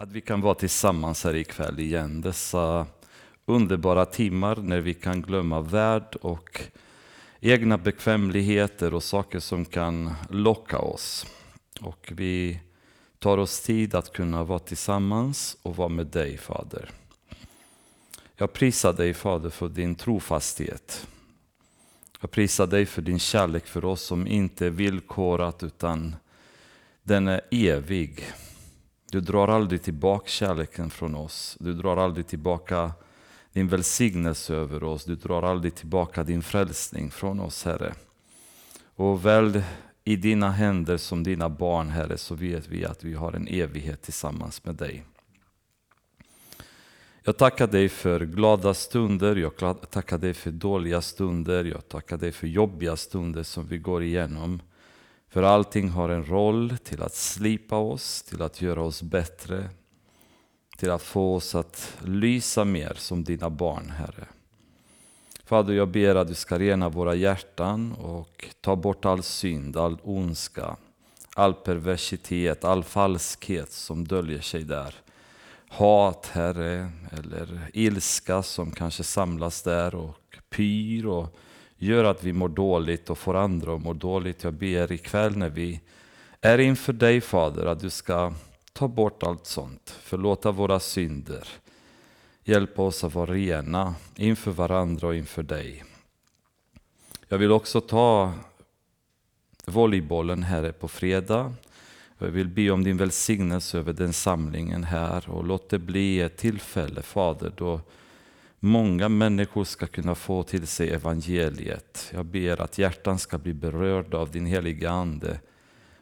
att vi kan vara tillsammans här ikväll igen. Dessa underbara timmar när vi kan glömma värld och egna bekvämligheter och saker som kan locka oss. Och vi tar oss tid att kunna vara tillsammans och vara med dig, Fader. Jag prisar dig, Fader, för din trofasthet. Jag prisar dig för din kärlek för oss som inte är villkorat utan den är evig. Du drar aldrig tillbaka kärleken från oss. Du drar aldrig tillbaka din välsignelse över oss. Du drar aldrig tillbaka din frälsning från oss, Herre. Och väl i dina händer som dina barn, Herre, så vet vi att vi har en evighet tillsammans med dig. Jag tackar dig för glada stunder, jag tackar dig för dåliga stunder, jag tackar dig för jobbiga stunder som vi går igenom. För allting har en roll till att slipa oss, till att göra oss bättre, till att få oss att lysa mer som dina barn, Herre. Fader, jag ber att du ska rena våra hjärtan och ta bort all synd, all ondska, all perversitet, all falskhet som döljer sig där. Hat, Herre, eller ilska som kanske samlas där och pyr och gör att vi mår dåligt och får andra att må dåligt. Jag ber ikväll när vi är inför dig Fader att du ska ta bort allt sånt, förlåta våra synder, hjälpa oss att vara rena inför varandra och inför dig. Jag vill också ta volleybollen här på fredag. Jag vill be om din välsignelse över den samlingen här och låt det bli ett tillfälle, Fader, då många människor ska kunna få till sig evangeliet. Jag ber att hjärtan ska bli berörda av din heliga Ande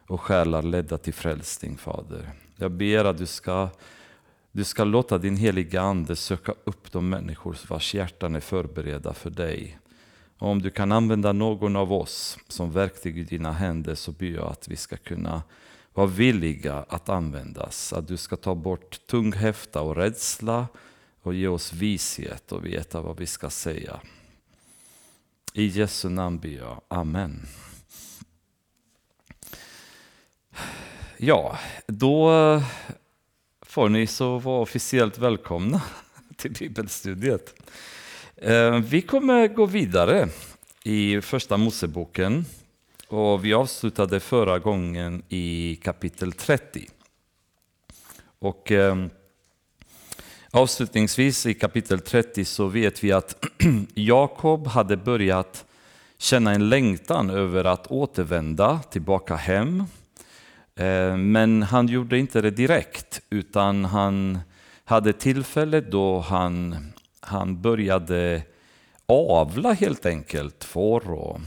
och själar ledda till frälsning, Fader. Jag ber att du ska, du ska låta din heliga Ande söka upp de människor vars hjärtan är förberedda för dig. Och om du kan använda någon av oss som verktyg i dina händer så ber jag att vi ska kunna vara villiga att användas. Att du ska ta bort tunghäfta och rädsla och ge oss vishet och veta vad vi ska säga. I Jesu namn ber jag. Amen. Ja, då får ni så vara officiellt välkomna till bibelstudiet. Eh, vi kommer gå vidare i första Moseboken och vi avslutade förra gången i kapitel 30. Och ehm, avslutningsvis i kapitel 30 så vet vi att Jakob hade börjat känna en längtan över att återvända tillbaka hem. Eh, men han gjorde inte det direkt, utan han hade tillfälle då han, han började avla helt enkelt får och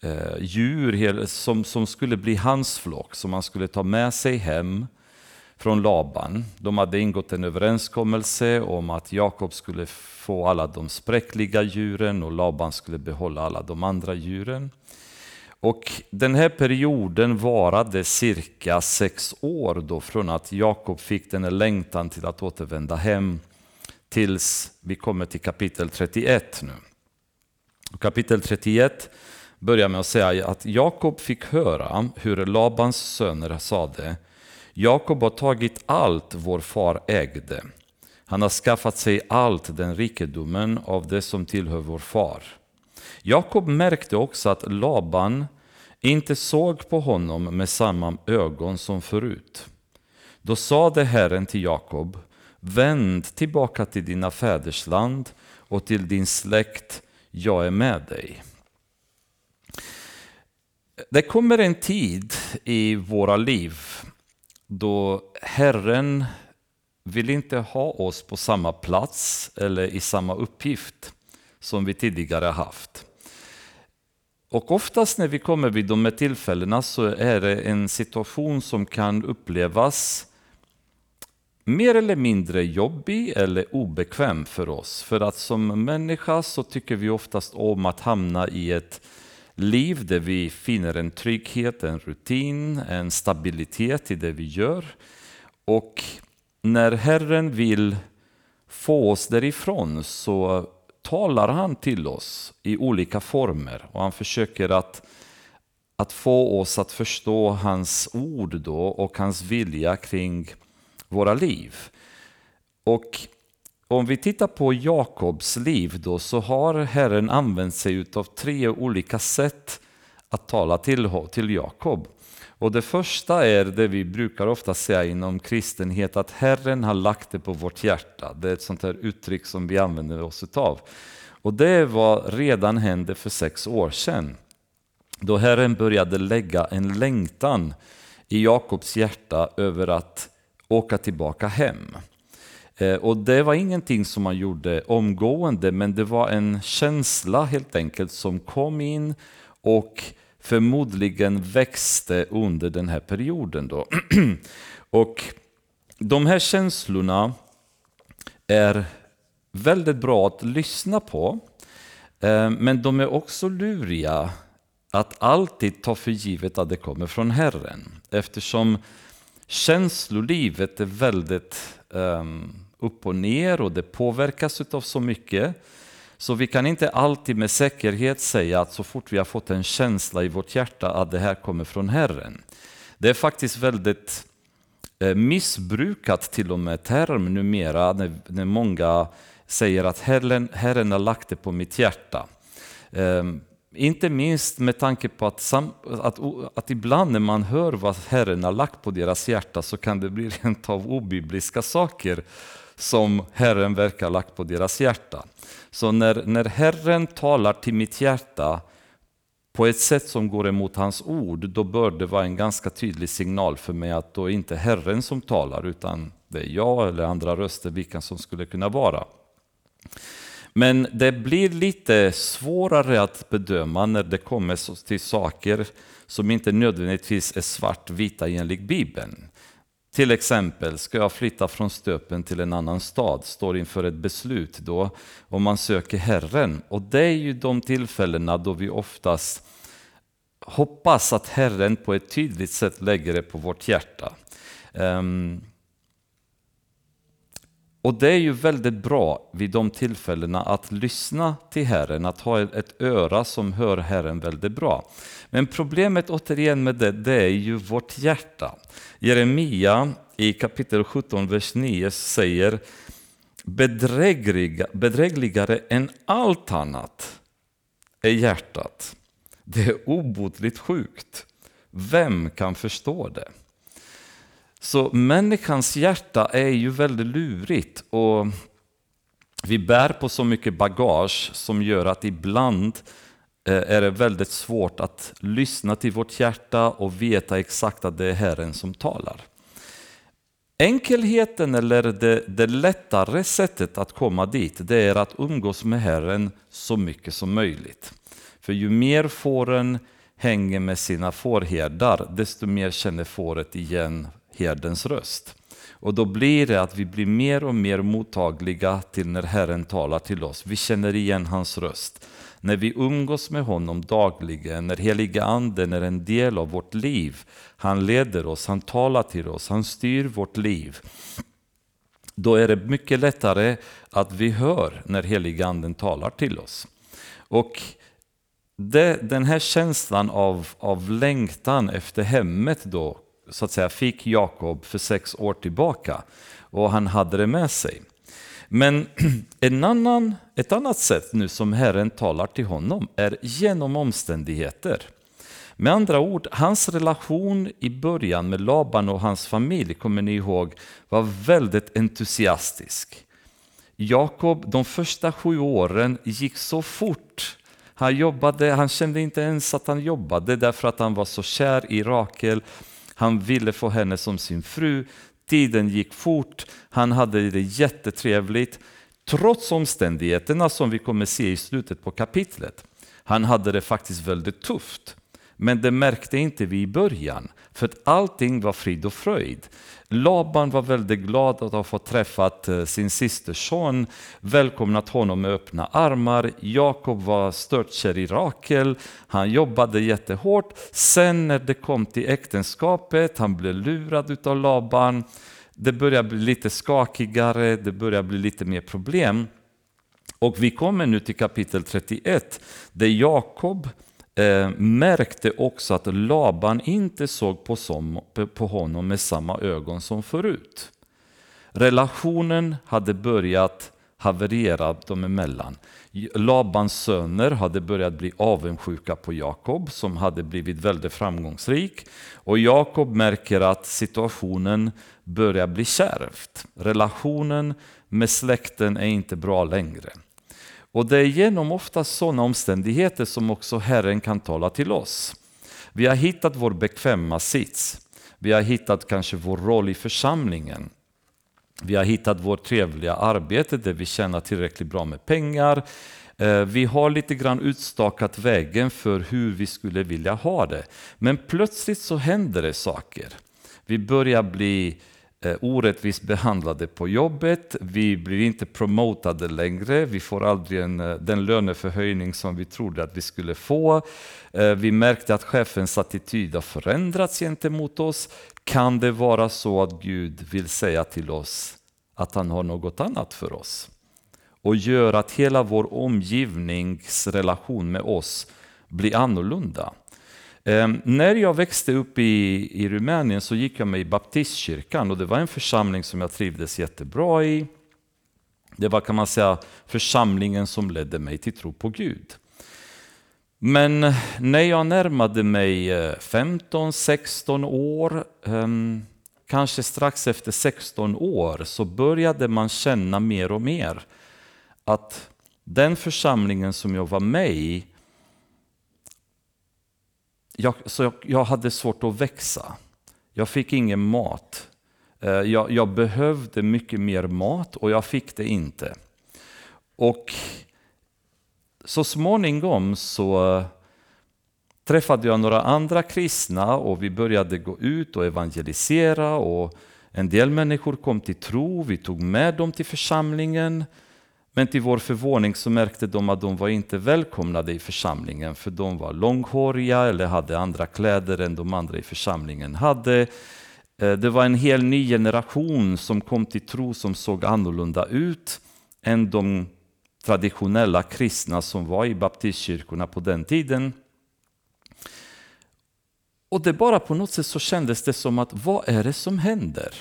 eh, djur som, som skulle bli hans flock, som han skulle ta med sig hem från Laban. De hade ingått en överenskommelse om att Jakob skulle få alla de spräckliga djuren och Laban skulle behålla alla de andra djuren. Och den här perioden varade cirka sex år då från att Jakob fick den här längtan till att återvända hem tills vi kommer till kapitel 31 nu. Kapitel 31 börjar med att säga att Jakob fick höra hur Labans söner sade Jakob har tagit allt vår far ägde. Han har skaffat sig allt den rikedomen av det som tillhör vår far. Jakob märkte också att Laban inte såg på honom med samma ögon som förut. Då sade Herren till Jakob, vänd tillbaka till dina fäders land och till din släkt, jag är med dig. Det kommer en tid i våra liv då Herren vill inte ha oss på samma plats eller i samma uppgift som vi tidigare haft. Och oftast när vi kommer vid de här tillfällena så är det en situation som kan upplevas mer eller mindre jobbig eller obekväm för oss. För att som människa så tycker vi oftast om att hamna i ett liv där vi finner en trygghet, en rutin, en stabilitet i det vi gör. Och när Herren vill få oss därifrån så talar han till oss i olika former och han försöker att, att få oss att förstå hans ord då och hans vilja kring våra liv. Och om vi tittar på Jakobs liv då så har Herren använt sig av tre olika sätt att tala till, till Jakob. Och det första är det vi brukar ofta säga inom kristenhet, att Herren har lagt det på vårt hjärta. Det är ett sånt här uttryck som vi använder oss av. Och det var redan hände för sex år sedan. Då Herren började lägga en längtan i Jakobs hjärta över att åka tillbaka hem. Eh, och det var ingenting som man gjorde omgående, men det var en känsla helt enkelt som kom in och förmodligen växte under den här perioden. Då. och de här känslorna är väldigt bra att lyssna på, eh, men de är också luriga att alltid ta för givet att det kommer från Herren. Eftersom känslolivet är väldigt um, upp och ner och det påverkas av så mycket. Så vi kan inte alltid med säkerhet säga att så fort vi har fått en känsla i vårt hjärta att det här kommer från Herren. Det är faktiskt väldigt eh, missbrukat till och med term numera när, när många säger att Herren, Herren har lagt det på mitt hjärta. Um, inte minst med tanke på att, att, att ibland när man hör vad Herren har lagt på deras hjärta så kan det bli rent av obibliska saker som Herren verkar ha lagt på deras hjärta. Så när, när Herren talar till mitt hjärta på ett sätt som går emot hans ord, då bör det vara en ganska tydlig signal för mig att då är inte Herren som talar, utan det är jag eller andra röster, vilka som skulle kunna vara. Men det blir lite svårare att bedöma när det kommer till saker som inte nödvändigtvis är svartvita enligt Bibeln. Till exempel, ska jag flytta från Stöpen till en annan stad, står inför ett beslut då, om man söker Herren. Och det är ju de tillfällena då vi oftast hoppas att Herren på ett tydligt sätt lägger det på vårt hjärta. Um, och det är ju väldigt bra vid de tillfällena att lyssna till Herren, att ha ett öra som hör Herren väldigt bra. Men problemet återigen med det, det är ju vårt hjärta. Jeremia i kapitel 17, vers 9 säger Bedrägliga, bedrägligare än allt annat är hjärtat. Det är obotligt sjukt. Vem kan förstå det? Så människans hjärta är ju väldigt lurigt och vi bär på så mycket bagage som gör att ibland Eh, är det väldigt svårt att lyssna till vårt hjärta och veta exakt att det är Herren som talar. Enkelheten eller det, det lättare sättet att komma dit det är att umgås med Herren så mycket som möjligt. För ju mer fåren hänger med sina fårherdar desto mer känner fåret igen herdens röst. Och då blir det att vi blir mer och mer mottagliga till när Herren talar till oss. Vi känner igen hans röst. När vi umgås med honom dagligen, när heliga anden är en del av vårt liv. Han leder oss, han talar till oss, han styr vårt liv. Då är det mycket lättare att vi hör när heliga anden talar till oss. Och det, den här känslan av, av längtan efter hemmet då så att säga fick Jakob för sex år tillbaka och han hade det med sig. Men en annan, ett annat sätt nu som Herren talar till honom är genom omständigheter. Med andra ord, hans relation i början med Laban och hans familj, kommer ni ihåg, var väldigt entusiastisk. Jakob, de första sju åren gick så fort. Han, jobbade, han kände inte ens att han jobbade därför att han var så kär i Rakel han ville få henne som sin fru. Tiden gick fort, han hade det jättetrevligt. Trots omständigheterna som vi kommer se i slutet på kapitlet. Han hade det faktiskt väldigt tufft. Men det märkte inte vi i början, för att allting var frid och fröjd. Laban var väldigt glad att ha fått träffat eh, sin systerson välkomnat honom med öppna armar. Jakob var störtkär i Rakel, han jobbade jättehårt. Sen när det kom till äktenskapet, han blev lurad av Laban. Det började bli lite skakigare, det började bli lite mer problem. Och vi kommer nu till kapitel 31, där Jakob eh, märkte också att Laban inte såg på, som, på honom med samma ögon som förut. Relationen hade börjat haverera dem emellan. Labans söner hade börjat bli avundsjuka på Jakob som hade blivit väldigt framgångsrik. Och Jakob märker att situationen börjar bli kärvt. Relationen med släkten är inte bra längre. Och det är genom ofta sådana omständigheter som också Herren kan tala till oss. Vi har hittat vår bekväma sits. Vi har hittat kanske vår roll i församlingen. Vi har hittat vårt trevliga arbete där vi tjänar tillräckligt bra med pengar. Eh, vi har lite grann utstakat vägen för hur vi skulle vilja ha det. Men plötsligt så händer det saker. Vi börjar bli Eh, orättvist behandlade på jobbet, vi blir inte promotade längre, vi får aldrig en, eh, den löneförhöjning som vi trodde att vi skulle få. Eh, vi märkte att chefens attityd har förändrats gentemot oss. Kan det vara så att Gud vill säga till oss att han har något annat för oss? Och gör att hela vår omgivningsrelation med oss blir annorlunda. Ehm, när jag växte upp i, i Rumänien så gick jag med i baptistkyrkan och det var en församling som jag trivdes jättebra i. Det var kan man säga församlingen som ledde mig till tro på Gud. Men när jag närmade mig eh, 15-16 år, ehm, kanske strax efter 16 år, så började man känna mer och mer att den församlingen som jag var med i jag, så jag, jag, hade svårt att växa. Jag fick ingen mat. Eh, jag, jag, behövde mycket mer mat och jag fick det inte. Och så småningom så eh, träffade jag några andra kristna och vi började gå ut och evangelisera. och En del människor kom till tro, vi tog med dem till församlingen. Men till vår förvåning så märkte de att de var inte välkomnade i församlingen för de var långhåriga eller hade andra kläder än de andra i församlingen hade. Eh, det var en hel ny generation som kom till tro som såg annorlunda ut än de traditionella kristna som var i baptistkyrkorna på den tiden. Och det bara på något sätt så kändes det som att vad är det som händer?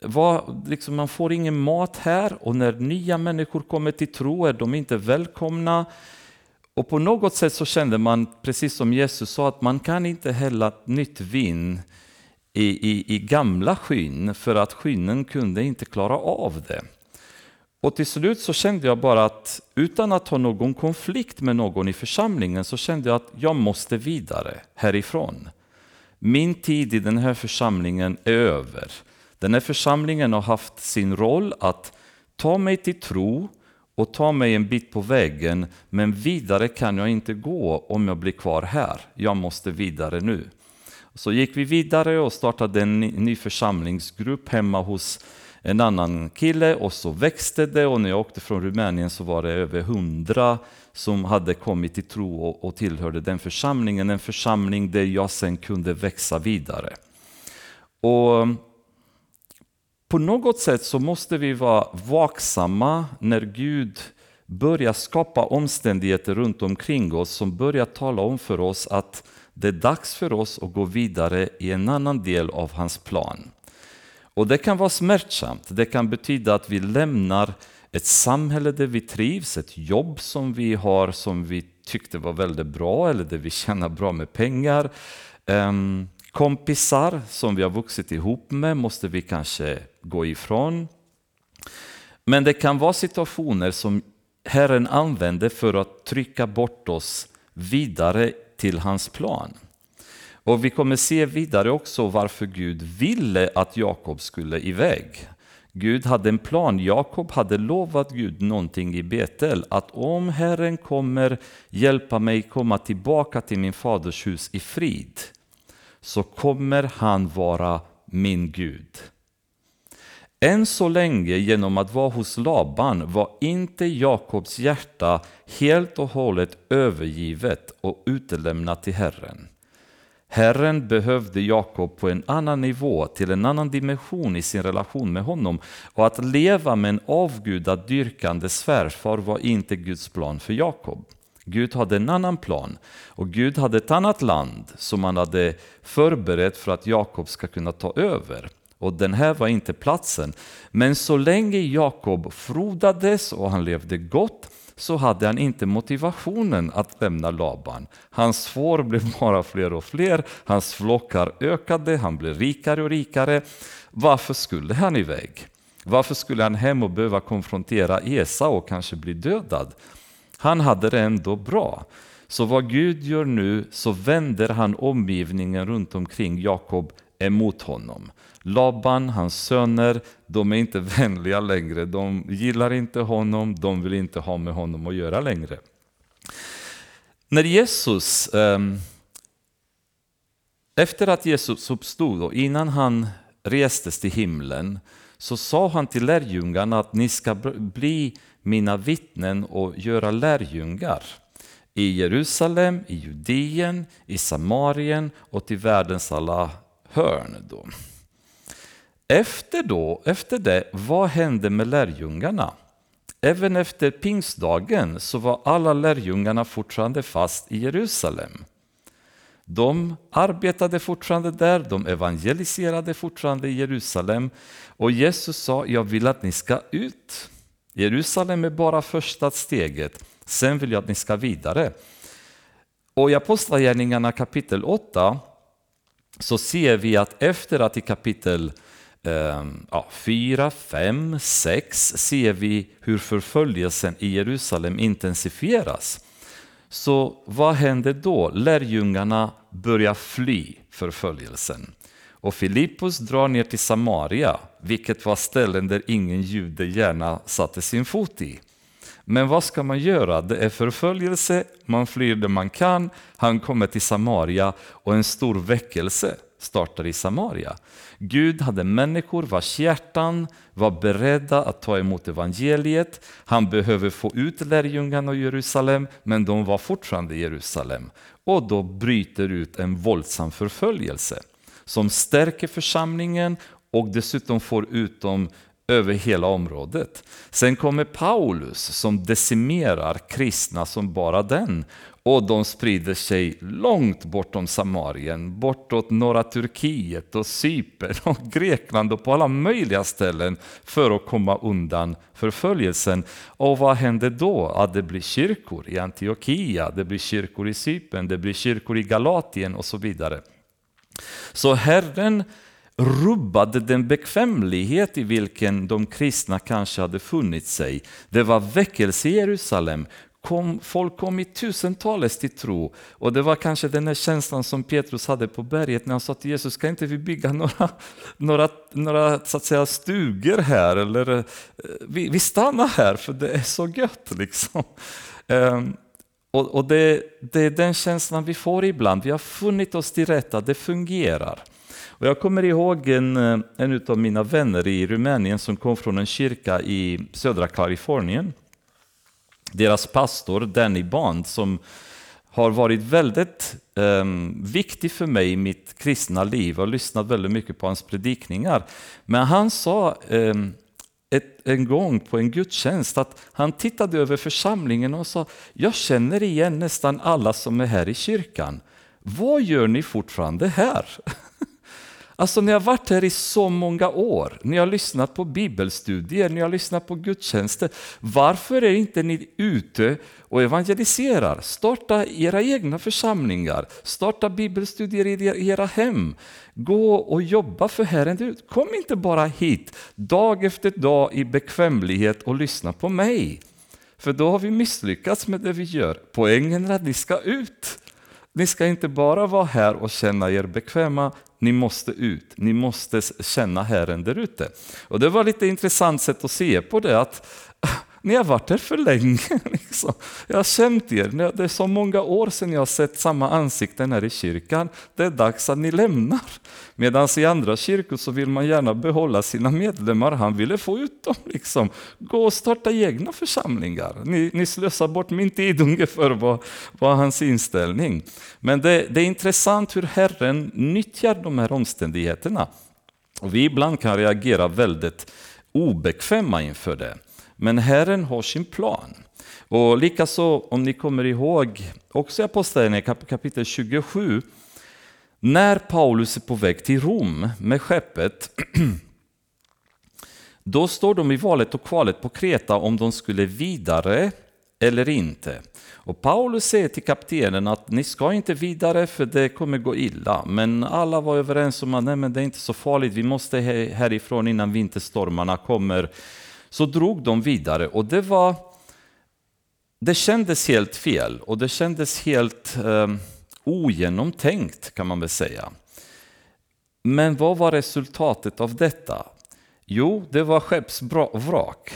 Var, liksom, man får ingen mat här och när nya människor kommer till tro är de inte välkomna. Och på något sätt så kände man, precis som Jesus sa, att man kan inte hälla nytt vin i, i, i gamla skyn för att skynnen kunde inte klara av det. Och till slut så kände jag bara att utan att ha någon konflikt med någon i församlingen så kände jag att jag måste vidare härifrån. Min tid i den här församlingen är över. Den här församlingen har haft sin roll att ta mig till tro och ta mig en bit på vägen, men vidare kan jag inte gå om jag blir kvar här. Jag måste vidare nu. Så gick vi vidare och startade en ny församlingsgrupp hemma hos en annan kille och så växte det och när jag åkte från Rumänien så var det över hundra som hade kommit till tro och, tillhörde den församlingen. En församling där jag sen kunde växa vidare. Och på något sätt så måste vi vara vaksamma när Gud börjar skapa omständigheter runt omkring oss som börjar tala om för oss att det är dags för oss att gå vidare i en annan del av hans plan. Och Det kan vara smärtsamt, det kan betyda att vi lämnar ett samhälle där vi trivs, ett jobb som vi har som vi tyckte var väldigt bra eller där vi tjänar bra med pengar. Um, kompisar som vi har vuxit ihop med måste vi kanske gå ifrån. Men det kan vara situationer som Herren använder för att trycka bort oss vidare till hans plan. Och Vi kommer se vidare också varför Gud ville att Jakob skulle iväg. Gud hade en plan. Jakob hade lovat Gud någonting i Betel, att om Herren kommer hjälpa mig komma tillbaka till min faders hus i frid, så kommer han vara min Gud. Än så länge genom att vara hos Laban var inte Jakobs hjärta helt och hållet övergivet och utelämnat till Herren. Herren behövde Jakob på en annan nivå, till en annan dimension i sin relation med honom. Och att leva med en avgudadyrkande svärfar var inte Guds plan för Jakob. Gud hade en annan plan och Gud hade ett annat land som han hade förberett för att Jakob ska kunna ta över. och den här var inte platsen. Men så länge Jakob frodades och han levde gott så hade han inte motivationen att lämna Laban. Hans får blev bara fler och fler, hans flockar ökade, han blev rikare och rikare. Varför skulle han iväg? Varför skulle han hem och behöva konfrontera Esa och kanske bli dödad? Han hade det ändå bra. Så vad Gud gör nu så vänder han omgivningen runt omkring Jakob emot honom. Laban, hans söner, de är inte vänliga längre. De gillar inte honom, de vill inte ha med honom att göra längre. När Jesus, ehm, efter att Jesus uppstod och innan han restes till himlen, så sa han till lärjungarna att ni ska bli mina vittnen och göra lärjungar i Jerusalem, i Judeen, i Samarien och till världens alla hörn. Då. Efter, då, efter det, vad hände med lärjungarna? Även efter pingstdagen så var alla lärjungarna fortfarande fast i Jerusalem. De arbetade fortfarande där, de evangeliserade fortfarande i Jerusalem och Jesus sa, jag vill att ni ska ut. Jerusalem är bara första steget, sen vill jag att ni ska vidare. Och i Apostlagärningarna kapitel 8 så ser vi att efter att i kapitel eh, ja, 4, 5, 6 ser vi hur förföljelsen i Jerusalem intensifieras. Så vad händer då? Lärjungarna börjar fly förföljelsen. Och Filippus drar ner till Samaria, vilket var ställen där ingen jude gärna satte sin fot i. Men vad ska man göra? Det är förföljelse, man flyr det man kan, han kommer till Samaria och en stor väckelse startar i Samaria. Gud hade människor vars hjärtan var beredda att ta emot evangeliet. Han behöver få ut lärjungarna ur Jerusalem, men de var fortfarande i Jerusalem. Och då bryter ut en våldsam förföljelse som stärker församlingen och dessutom får ut dem över hela området. Sen kommer Paulus som decimerar kristna som bara den och de sprider sig långt bortom Samarien, bortåt norra Turkiet och Cypern och Grekland och på alla möjliga ställen för att komma undan förföljelsen. Och vad händer då? Att det blir kyrkor i Antiochia, det blir kyrkor i Cypern, det blir kyrkor i Galatien och så vidare. Så Herren rubbade den bekvämlighet i vilken de kristna kanske hade funnit sig. Det var väckelse i Jerusalem, kom, folk kom i tusentals till tro. Och det var kanske den här känslan som Petrus hade på berget när han sa till Jesus, ska inte vi bygga några, några, några så att säga, stugor här? Eller, eh, vi, vi stannar här för det är så gött. Liksom. Ehm, och, och det, det, är den känslan vi får ibland. Vi har funnit oss till rätta, det fungerar. Och jag kommer ihåg en, eh, en av mina vänner i Rumänien som kom från en kyrka i södra Kalifornien. Deras pastor Danny Bond som har varit väldigt um, viktig för mig i mitt kristna liv och lyssnat väldigt mycket på hans predikningar. Men han sa um, ett, en gång på en gudstjänst att han tittade över församlingen och sa Jag känner igen nästan alla som är här i kyrkan. Vad gör ni fortfarande här? Alltså ni har varit här i så många år, ni har lyssnat på bibelstudier, ni har lyssnat på gudstjänster. Varför är inte ni ute och evangeliserar? Starta era egna församlingar, starta bibelstudier i era hem. Gå och jobba för Herren. Kom inte bara hit dag efter dag i bekvämlighet och lyssna på mig. För då har vi misslyckats med det vi gör. Poängen är att ni ska ut. Ni ska inte bara vara här och känna er bekväma, ni måste ut, ni måste känna Herren där ute. Och det var lite intressant sätt att se på det, att ni har varit här för länge. Liksom. Jag har känt er, det är så många år sedan jag har sett samma ansikten här i kyrkan. Det är dags att ni lämnar. Medan i andra kyrkor så vill man gärna behålla sina medlemmar. Han ville få ut dem. Liksom. Gå och starta egna församlingar. Ni, ni slösar bort min tid ungefär, var, var hans inställning. Men det, det är intressant hur Herren nyttjar de här omständigheterna. Och vi ibland kan reagera väldigt obekväma inför det. Men Herren har sin plan. Och likaså, om ni kommer ihåg, också i Apostlagärningarna kapitel 27, När Paulus är på väg till Rom med skeppet då står de i valet och kvalet på Kreta om de skulle vidare eller inte. Och Paulus säger till kaptenen att ni ska inte vidare för det kommer gå illa. Men alla var överens om att nej, men det är inte så farligt, vi måste härifrån innan vinterstormarna kommer. Så drog de vidare och det var det kändes helt fel och det kändes helt eh, ogenomtänkt kan man väl säga. Men vad var resultatet av detta? Jo, det var skeppsvrak.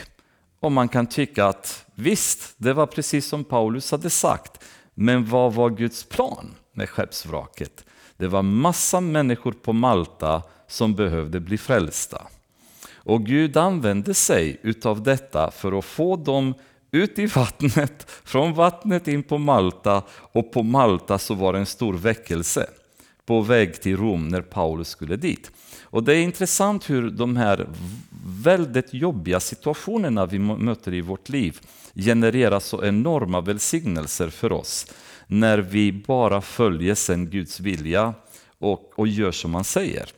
Och man kan tycka att visst, det var precis som Paulus hade sagt. Men vad var Guds plan med skeppsvraket? Det var massa människor på Malta som behövde bli frälsta. Och Gud använde sig utav detta för att få dem ut i vattnet, från vattnet in på Malta och på Malta så var det en stor väckelse på väg till Rom när Paulus skulle dit. Och det är intressant hur de här väldigt jobbiga situationerna vi möter i vårt liv genererar så enorma välsignelser för oss när vi bara följer sen Guds vilja och, och gör som han säger.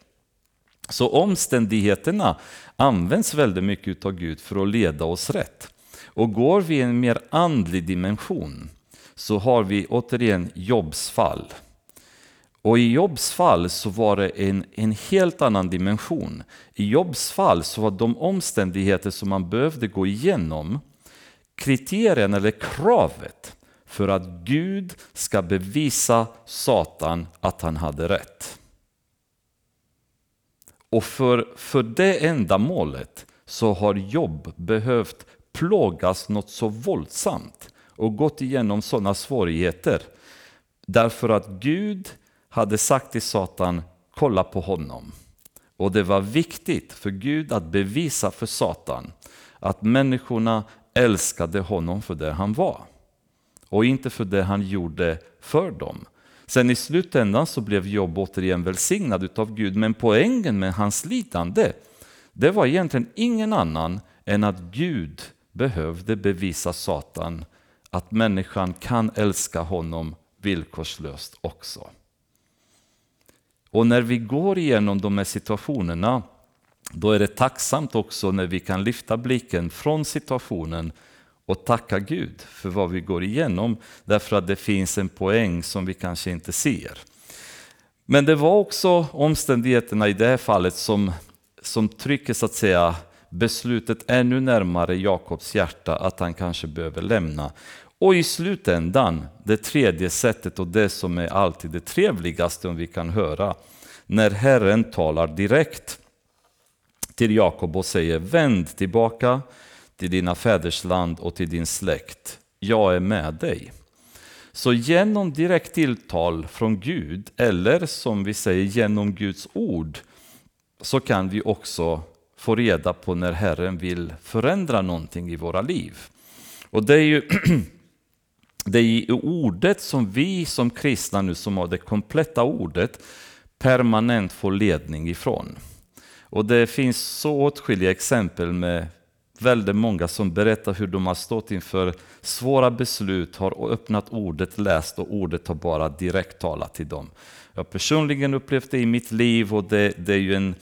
Så omständigheterna används väldigt mycket av Gud för att leda oss rätt. Och går vi i en mer andlig dimension så har vi återigen Jobs fall. Och i Jobs fall så var det en, en helt annan dimension. I Jobs fall så var de omständigheter som man behövde gå igenom kriterien eller kravet för att Gud ska bevisa Satan att han hade rätt. Och för, för det ändamålet så har Jobb behövt plågas något så våldsamt och gått igenom sådana svårigheter. Därför att Gud hade sagt till Satan, kolla på honom. Och det var viktigt för Gud att bevisa för Satan att människorna älskade honom för det han var. Och inte för det han gjorde för dem. Sen i slutändan så blev Jobb återigen välsignad utav Gud, men poängen med hans lidande, det var egentligen ingen annan än att Gud behövde bevisa Satan att människan kan älska honom villkorslöst också. Och när vi går igenom de här situationerna, då är det tacksamt också när vi kan lyfta blicken från situationen och tacka Gud för vad vi går igenom, därför att det finns en poäng som vi kanske inte ser. Men det var också omständigheterna i det här fallet som, som trycker så att säga beslutet ännu närmare Jakobs hjärta att han kanske behöver lämna. Och i slutändan, det tredje sättet och det som är alltid det trevligaste om vi kan höra, när Herren talar direkt till Jakob och säger vänd tillbaka till dina fäders land och till din släkt. Jag är med dig. Så genom direkt tilltal från Gud, eller som vi säger genom Guds ord, så kan vi också få reda på när Herren vill förändra någonting i våra liv. Och det är ju det är i ordet som vi som kristna nu som har det kompletta ordet permanent får ledning ifrån. Och det finns så åtskilliga exempel med väldigt många som berättar hur de har stått inför svåra beslut, har öppnat ordet, läst och ordet har bara direkt talat till dem. Jag har personligen upplevt det i mitt liv och det, det är ju en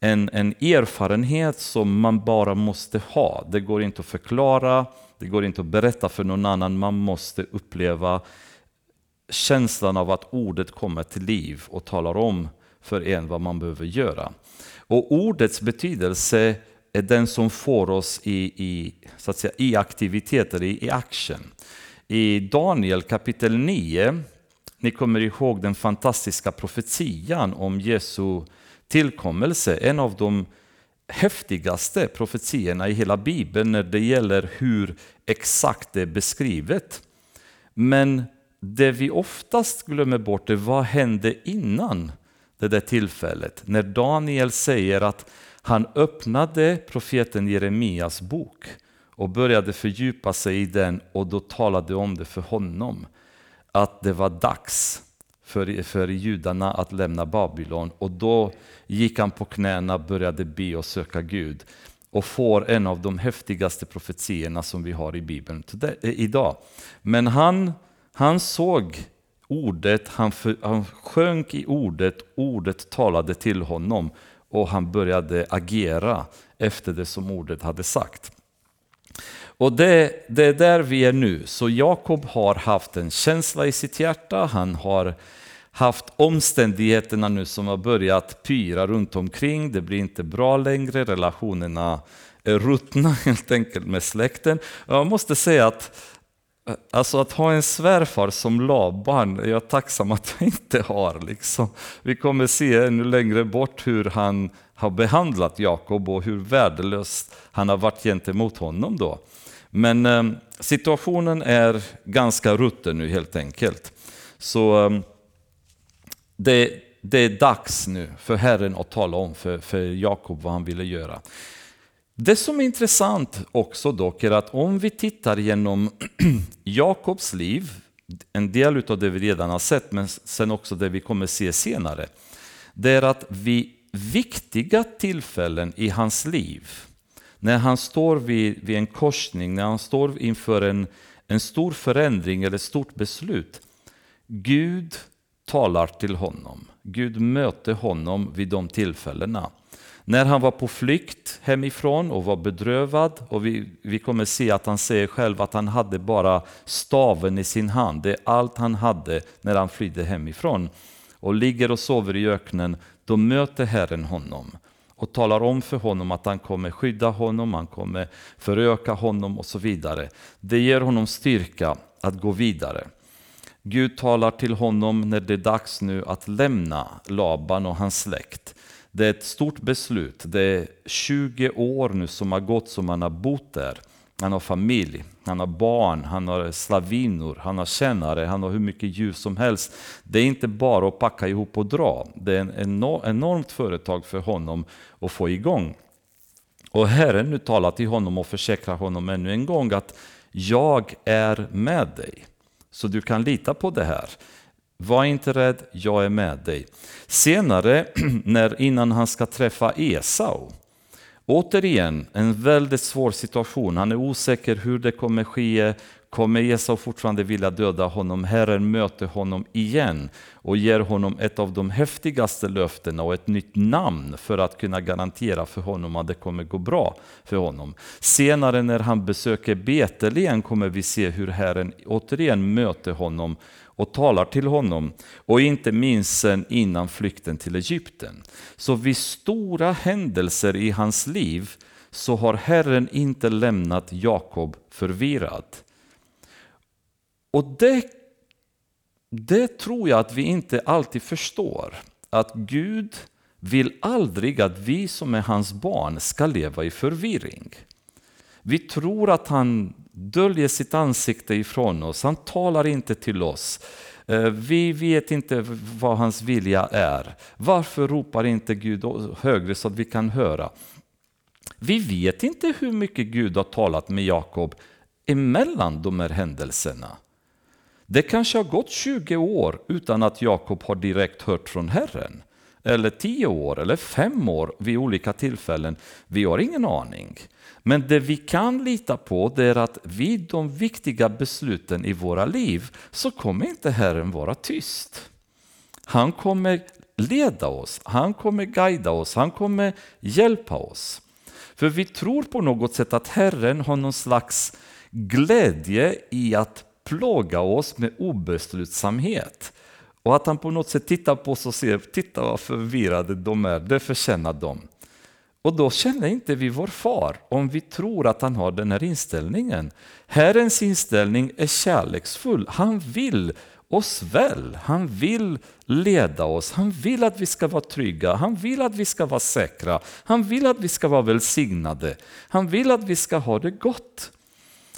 en, en erfarenhet som man bara måste ha. Det går inte att förklara, det går inte att berätta för någon annan. Man måste uppleva känslan av att ordet kommer till liv och talar om för en vad man behöver göra. Och ordets betydelse är den som får oss i, i, så att säga, i aktiviteter, i, i action. I Daniel kapitel 9, ni kommer ihåg den fantastiska profetian om Jesu tillkommelse, en av de häftigaste profetiorna i hela Bibeln när det gäller hur exakt det är beskrivet. Men det vi oftast glömmer bort är vad hände innan det där tillfället. När Daniel säger att han öppnade profeten Jeremias bok och började fördjupa sig i den och då talade om det för honom. Att det var dags för, för judarna att lämna Babylon. Och då gick han på knäna, började be och söka Gud och får en av de häftigaste profetierna som vi har i Bibeln eh, idag. Men han, han såg ordet, han, för, han sjönk i ordet, ordet talade till honom och han började agera efter det som ordet hade sagt. Och det, det är där vi är nu. Så Jakob har haft en känsla i sitt hjärta, han har haft omständigheterna nu som har börjat pyra runt omkring. Det blir inte bra längre, relationerna är ruttna helt enkelt med släkten. Jag måste säga att Alltså att ha en svärfar som Laban är jag tacksam att jag inte har. Liksom. Vi kommer se ännu längre bort hur han har behandlat Jakob och hur värdelös han har varit gentemot honom då. Men eh, situationen är ganska rutten nu helt enkelt. Så eh, det, det, är dags nu för Herren att tala om för, för Jakob vad han ville göra. Det som är intressant också dock är att om vi tittar genom Jakobs liv, en del av det vi redan har sett, men sen också det vi kommer se senare, det är att vid viktiga tillfällen i hans liv, när han står vid, vid en korsning, när han står inför en, en stor förändring eller ett stort beslut, Gud talar till honom. Gud möter honom vid de tillfällena. När han var på flykt hemifrån och var bedrövad, och vi, vi kommer se att han säger själv att han hade bara staven i sin hand. Det är allt han hade när han flydde hemifrån. Och ligger och sover i öknen, då möter Herren honom och talar om för honom att han kommer skydda honom, han kommer föröka honom och så vidare. Det ger honom styrka att gå vidare. Gud talar till honom när det är dags nu att lämna Laban och hans släkt. Det är ett stort beslut. Det är 20 år nu som har gått som han har bott där. Han har familj, han har barn, han har slavinor, han har tjänare, han har hur mycket djur som helst. Det är inte bara att packa ihop och dra. Det är ett enormt företag för honom att få igång. Och Herren nu talar till honom och försäkrar honom ännu en gång att jag är med dig. Så du kan lita på det här. Var inte rädd, jag är med dig. Senare, när, innan han ska träffa Esau, återigen en väldigt svår situation. Han är osäker hur det kommer ske. Kommer Esau fortfarande vilja döda honom? Herren möter honom igen och ger honom ett av de häftigaste löftena och ett nytt namn för att kunna garantera för honom att det kommer gå bra för honom. Senare när han besöker Betlehem kommer vi se hur Herren återigen möter honom och talar till honom och inte minst sen innan flykten till Egypten. Så vid stora händelser i hans liv så har Herren inte lämnat Jakob förvirrad. Och det, det tror jag att vi inte alltid förstår. Att Gud vill aldrig att vi som är hans barn ska leva i förvirring. Vi tror att han döljer sitt ansikte ifrån oss, han talar inte till oss. Eh, vi vet inte vad hans vilja är. Varför ropar inte Gud högre så att vi kan höra? Vi vet inte hur mycket Gud har talat med Jakob emellan de här händelserna. Det kanske har gått 20 år utan att Jakob har direkt hört från Herren. Eller tio år eller fem år vid olika tillfällen. Vi har ingen aning. Men det vi kan lita på det är att vid de viktiga besluten i våra liv så kommer inte Herren vara tyst. Han kommer leda oss, han kommer guida oss, han kommer hjälpa oss. För vi tror på något sätt att Herren har någon slags glädje i att plåga oss med obeslutsamhet. Och att han på något sätt tittar på oss och ser, titta vad förvirrade de är, det förtjänar de. Och då känner inte vi vår far om vi tror att han har den här inställningen. Herrens inställning är kärleksfull. Han vill oss väl. Han vill leda oss. Han vill att vi ska vara trygga. Han vill att vi ska vara säkra. Han vill att vi ska vara välsignade. Han vill att vi ska ha det gott.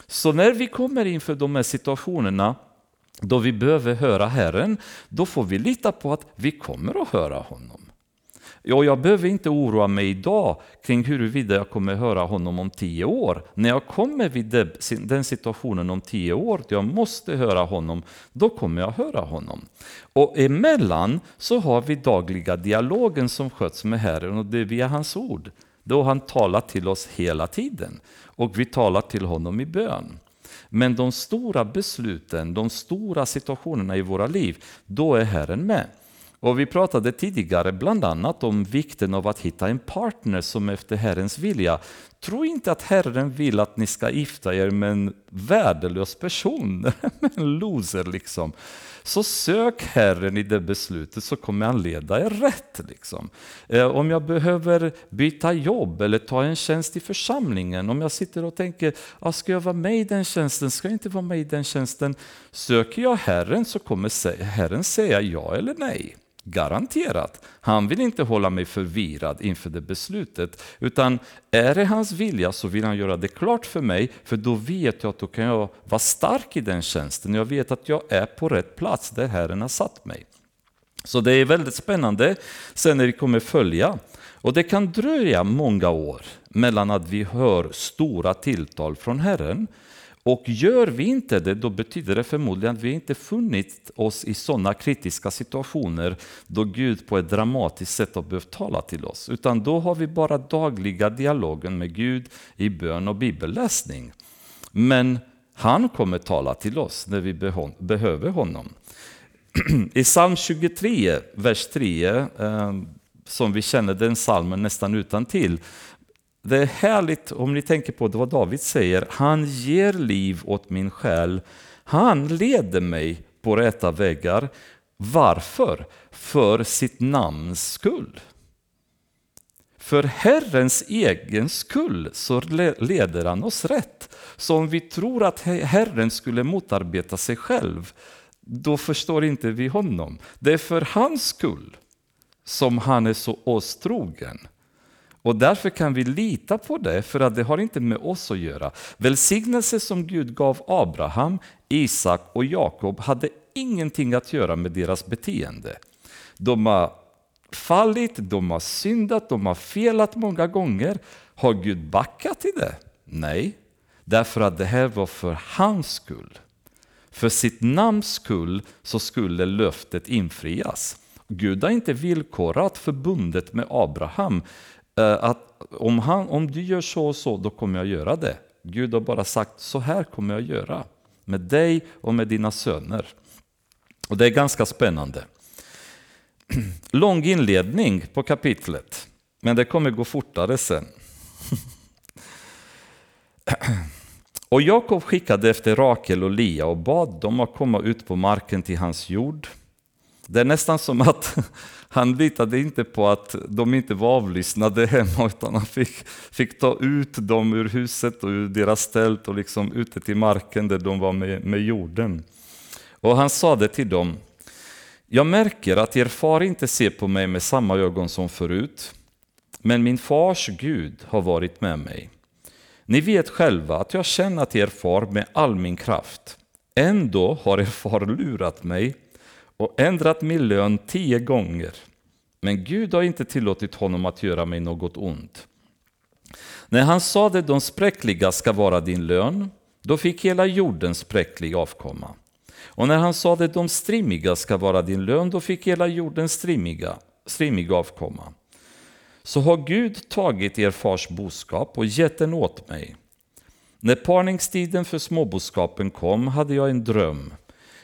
Så när vi kommer inför de här situationerna då vi behöver höra Herren, då får vi lita på att vi kommer att höra honom. Och jag behöver inte oroa mig idag kring huruvida jag kommer höra honom om tio år. När jag kommer vid den situationen om tio år, då jag måste höra honom, då kommer jag höra honom. Och emellan så har vi dagliga dialogen som sköts med Herren och det är via hans ord. Då han talar till oss hela tiden och vi talar till honom i bön. Men de stora besluten, de stora situationerna i våra liv, då är Herren med. Och vi pratade tidigare bland annat om vikten av att hitta en partner som efter Herrens vilja. Tro inte att Herren vill att ni ska gifta er med en värdelös person, med en loser liksom. Så sök Herren i det beslutet så kommer han leda er rätt. Liksom. Eh, om jag behöver byta jobb eller ta en tjänst i församlingen, om jag sitter och tänker, ah, ska jag vara med i den tjänsten, ska jag inte vara med i den tjänsten? Söker jag Herren så kommer Herren säga ja eller nej. Garanterat. Han vill inte hålla mig förvirrad inför det beslutet. Utan är det hans vilja så vill han göra det klart för mig, för då vet jag att då kan jag vara stark i den tjänsten. Jag vet att jag är på rätt plats där Herren har satt mig. Så det är väldigt spännande sen när vi kommer följa. Och det kan dröja många år mellan att vi hör stora tilltal från Herren och gör vi inte det, då betyder det förmodligen att vi inte funnit oss i sådana kritiska situationer då Gud på ett dramatiskt sätt har behövt tala till oss. Utan då har vi bara dagliga dialogen med Gud i bön och bibelläsning. Men han kommer tala till oss när vi behöver honom. I psalm 23, vers 3, eh, som vi känner den psalmen nästan utan till det är härligt om ni tänker på vad David säger. Han ger liv åt min själ. Han leder mig på rätta vägar. Varför? För sitt namns skull. För Herrens egen skull så leder han oss rätt. Så om vi tror att Herren skulle motarbeta sig själv, då förstår inte vi honom. Det är för hans skull som han är så oss trogen. Och därför kan vi lita på det, för att det har inte med oss att göra. Välsignelse som Gud gav Abraham, Isak och Jakob hade ingenting att göra med deras beteende. De har fallit, de har syndat, de har felat många gånger. Har Gud backat i det? Nej, därför att det här var för hans skull. För sitt namns skull så skulle löftet infrias. Gud har inte villkorat förbundet med Abraham Eh, att om, han, om du gör så och så, då kommer jag göra det. Gud har bara sagt, så här kommer jag göra med dig och med dina söner. Och Det är ganska spännande. Lång inledning på kapitlet, men det kommer gå fortare sen. Och Jakob skickade efter Rakel och Lia och bad dem att komma ut på marken till hans jord. Det är nästan som att han litade inte på att de inte var avlyssnade hemma utan han fick, fick ta ut dem ur huset och ur deras tält och liksom ute till marken där de var med, med jorden. Och han sade till dem, jag märker att er far inte ser på mig med samma ögon som förut, men min fars Gud har varit med mig. Ni vet själva att jag känner till er far med all min kraft. Ändå har er far lurat mig och ändrat min lön tio gånger. Men Gud har inte tillåtit honom att göra mig något ont. När han sade de spräckliga ska vara din lön, då fick hela jorden spräcklig avkomma. Och när han sade de strimmiga ska vara din lön, då fick hela jorden strimmiga, strimmig avkomma. Så har Gud tagit er fars boskap och gett den åt mig. När parningstiden för småboskapen kom hade jag en dröm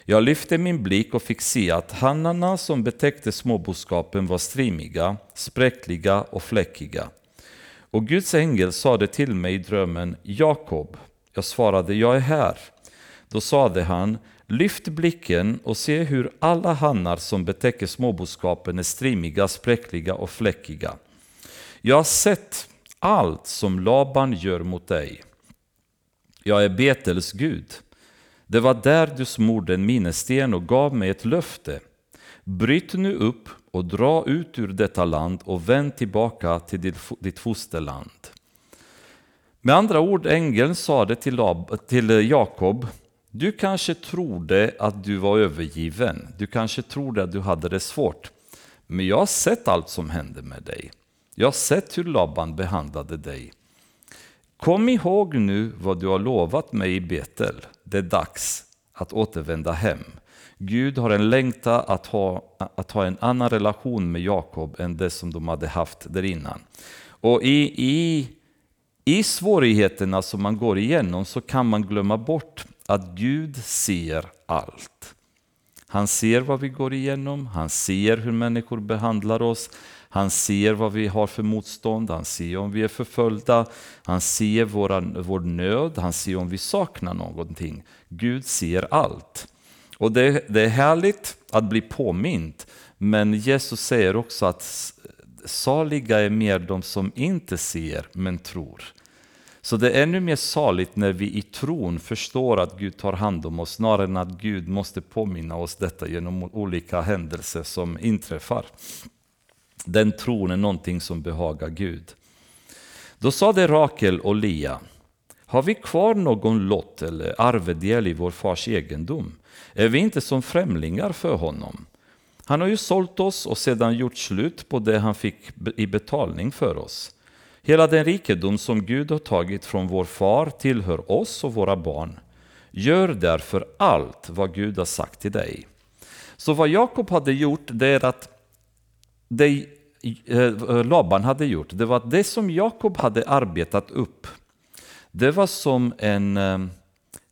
jag lyfte min blick och fick se att hannarna som betäckte småboskapen var strimmiga, spräckliga och fläckiga. Och Guds ängel sade till mig i drömmen, Jakob. Jag svarade, jag är här. Då sade han, lyft blicken och se hur alla hannar som betäcker småboskapen är strimmiga, spräckliga och fläckiga. Jag har sett allt som Laban gör mot dig. Jag är Betels Gud. Det var där du smorde en minnessten och gav mig ett löfte. Bryt nu upp och dra ut ur detta land och vänd tillbaka till ditt fosterland. Med andra ord, ängeln sade till Jakob, du kanske trodde att du var övergiven, du kanske trodde att du hade det svårt. Men jag har sett allt som hände med dig. Jag har sett hur Laban behandlade dig. Kom ihåg nu vad du har lovat mig i Betel. Det är dags att återvända hem. Gud har en längtan att ha, att ha en annan relation med Jakob än det som de hade haft där innan. Och i, i I svårigheterna som man går igenom så kan man glömma bort att Gud ser allt. Han ser vad vi går igenom, han ser hur människor behandlar oss, han ser vad vi har för motstånd, han ser om vi är förföljda, han ser våra, vår nöd, han ser om vi saknar någonting. Gud ser allt. Och det, det är härligt att bli påmind, men Jesus säger också att saliga är mer de som inte ser men tror. Så det är ännu mer saligt när vi i tron förstår att Gud tar hand om oss snarare än att Gud måste påminna oss detta genom olika händelser som inträffar. Den tron är någonting som behagar Gud. Då sade Rakel och Lia, har vi kvar någon lott eller arvedel i vår fars egendom? Är vi inte som främlingar för honom? Han har ju sålt oss och sedan gjort slut på det han fick i betalning för oss. Hela den rikedom som Gud har tagit från vår far tillhör oss och våra barn. Gör därför allt vad Gud har sagt till dig. Så vad Jakob hade gjort, det är att det Eh, eh, Laban hade gjort, det var att det som Jakob hade arbetat upp, det var som en eh,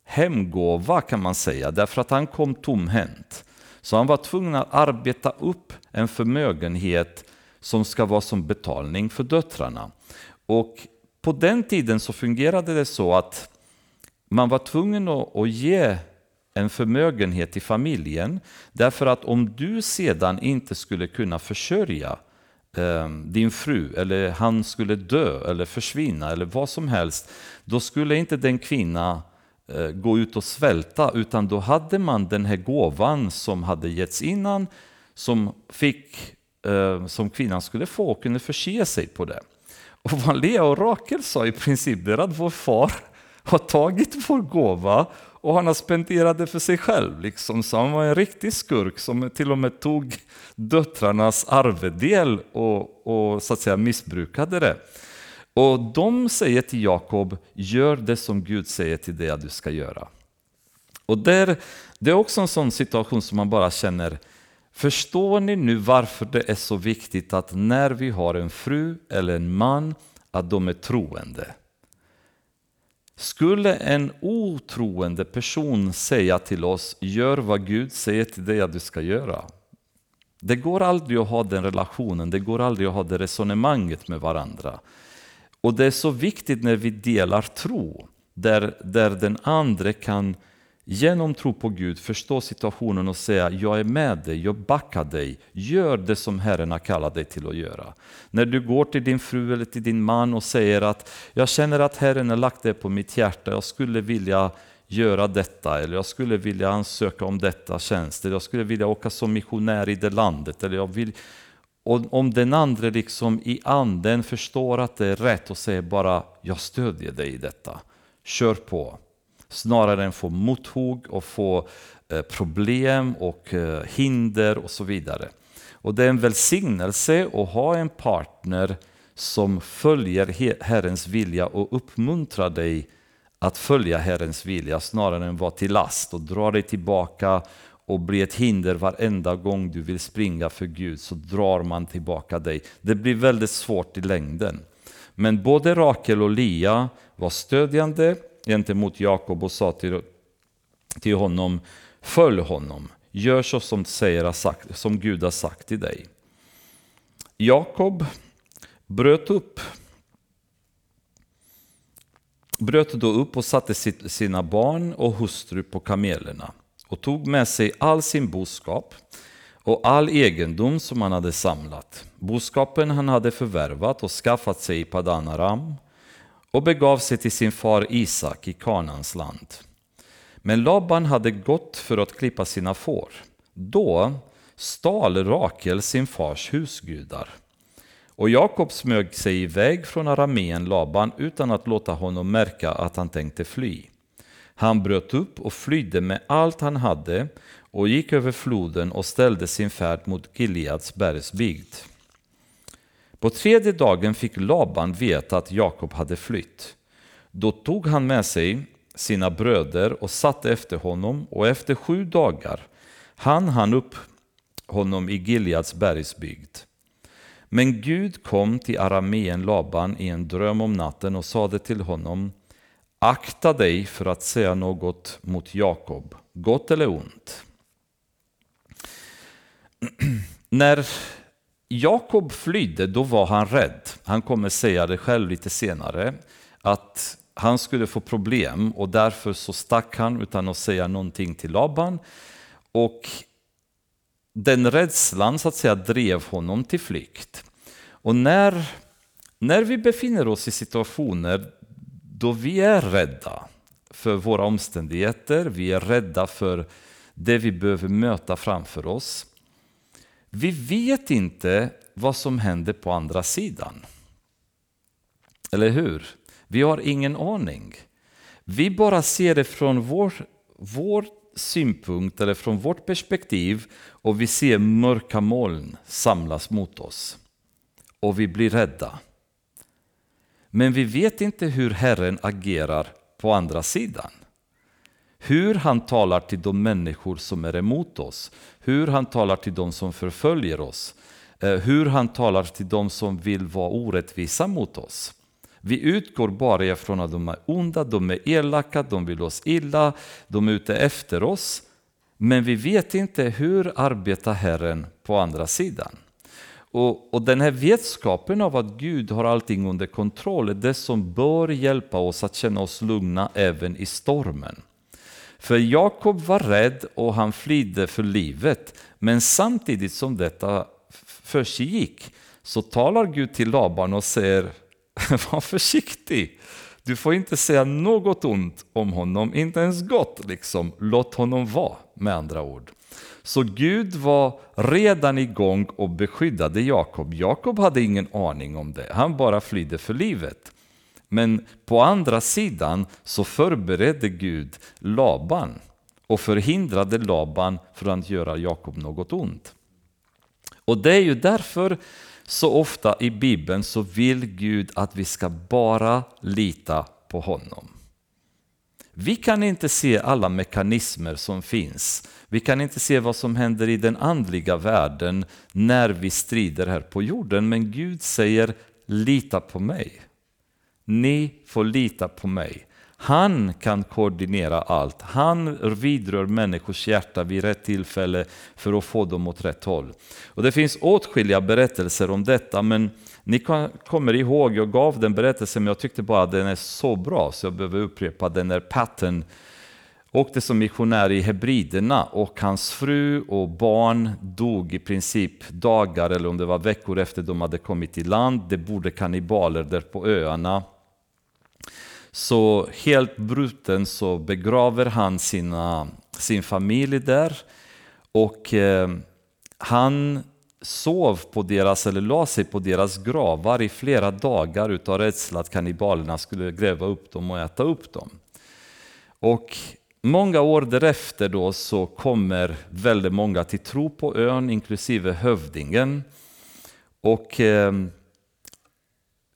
hemgåva kan man säga, därför att han kom tomhänt. Så han var tvungen att arbeta upp en förmögenhet som ska vara som betalning för döttrarna. Och på den tiden så fungerade det så att man var tvungen att ge en förmögenhet till familjen därför att om du sedan inte skulle kunna försörja Ehm, din fru eller han skulle dö eller försvinna eller vad som helst då skulle inte den kvinna eh, gå ut och svälta utan då hade man den här gåvan som hade getts innan som, fick, eh, som kvinnan skulle få och kunde förse sig på det. Och vad Lea och Rakel sa i princip, det är att vår far har tagit vår gåva och han har spenderat det för sig själv. Liksom. Så han var en riktig skurk som till och med tog döttrarnas arvedel och, och så att säga missbrukade det. Och de säger till Jakob, gör det som Gud säger till dig att du ska göra. Och där, det är också en sån situation som man bara känner, Förstår ni nu varför det är så viktigt att när vi har en fru eller en man, att de är troende? Skulle en otroende person säga till oss, gör vad Gud säger till dig att du ska göra. Det går aldrig att ha den relationen, det går aldrig att ha det resonemanget med varandra. Och det är så viktigt när vi delar tro, där, där den andra kan Genom tro på Gud förstå situationen och säga jag är med dig, jag backar dig, gör det som Herren har kallat dig till att göra. När du går till din fru eller till din man och säger att jag känner att Herren har lagt det på mitt hjärta, jag skulle vilja göra detta eller jag skulle vilja ansöka om detta tjänst eller jag skulle vilja åka som missionär i det landet. Eller jag vill, och om den andra liksom i anden förstår att det är rätt och säger bara jag stödjer dig i detta, kör på snarare än få mothugg och få eh, problem och eh, hinder och så vidare. Och det är en välsignelse att ha en partner som följer Herrens vilja och uppmuntrar dig att följa Herrens vilja snarare än vara till last och dra dig tillbaka och bli ett hinder varenda gång du vill springa för Gud så drar man tillbaka dig. Det blir väldigt svårt i längden. Men både Rakel och Lia var stödjande gentemot Jakob och sa till, till honom, följ honom, gör så som, säger, sagt, som Gud har sagt till dig. Jakob bröt upp bröt då upp och satte sina barn och hustru på kamelerna och tog med sig all sin boskap och all egendom som han hade samlat, boskapen han hade förvärvat och skaffat sig i Padanaram och begav sig till sin far Isak i Kanans land. Men Laban hade gått för att klippa sina får. Då stal Rakel sin fars husgudar. Och Jakob smög sig iväg från Arameen, Laban utan att låta honom märka att han tänkte fly. Han bröt upp och flydde med allt han hade och gick över floden och ställde sin färd mot Gileads bergsbygd. På tredje dagen fick Laban veta att Jakob hade flytt. Då tog han med sig sina bröder och satte efter honom och efter sju dagar hann han upp honom i Gileads bergsbygd. Men Gud kom till arameen Laban i en dröm om natten och sade till honom Akta dig för att säga något mot Jakob, gott eller ont. När Jakob flydde, då var han rädd. Han kommer säga det själv lite senare, att han skulle få problem och därför så stack han utan att säga någonting till Laban. Och den rädslan så att säga drev honom till flykt. Och när, när vi befinner oss i situationer då vi är rädda för våra omständigheter, vi är rädda för det vi behöver möta framför oss. Vi vet inte vad som händer på andra sidan. Eller hur? Vi har ingen aning. Vi bara ser det från vår, vår synpunkt eller från vårt perspektiv och vi ser mörka moln samlas mot oss. Och vi blir rädda. Men vi vet inte hur Herren agerar på andra sidan. Hur han talar till de människor som är emot oss, hur han talar till de som förföljer oss, eh, hur han talar till de som vill vara orättvisa mot oss. Vi utgår bara ifrån att de är onda, de är elaka, de vill oss illa, de är ute efter oss. Men vi vet inte hur arbetar Herren på andra sidan. Och, och, den här vetskapen av att Gud har allting under kontroll är det som bör hjälpa oss att känna oss lugna även i stormen. För Jakob var rädd och han flydde för livet. Men samtidigt som detta försiggick så talar Gud till Laban och säger var försiktig. Du får inte säga något ont om honom, inte ens gott. Liksom. Låt honom vara, med andra ord. Så Gud var redan igång och beskyddade Jakob. Jakob hade ingen aning om det, han bara flydde för livet. Men på andra sidan så förberedde Gud Laban och förhindrade Laban från att göra Jakob något ont. Och det är ju därför så ofta i Bibeln så vill Gud att vi ska bara lita på honom. Vi kan inte se alla mekanismer som finns. Vi kan inte se vad som händer i den andliga världen när vi strider här på jorden. Men Gud säger lita på mig. Ni får lita på mig. Han kan koordinera allt. Han vidrör människors hjärta vid rätt tillfälle för att få dem åt rätt håll. Och Det finns åtskilliga berättelser om detta, men ni kommer ihåg, jag gav den berättelsen, men jag tyckte bara att den är så bra så jag behöver upprepa den. När Patton åkte som missionär i Hebriderna och hans fru och barn dog i princip dagar eller om det var veckor efter de hade kommit i land. Det bodde kannibaler där på öarna. Så helt bruten så begraver han sina, sin familj där och eh, han sov på deras, eller la sig på deras gravar i flera dagar utav rädsla att kannibalerna skulle gräva upp dem och äta upp dem. Och många år därefter då så kommer väldigt många till tro på ön, inklusive hövdingen. Och eh,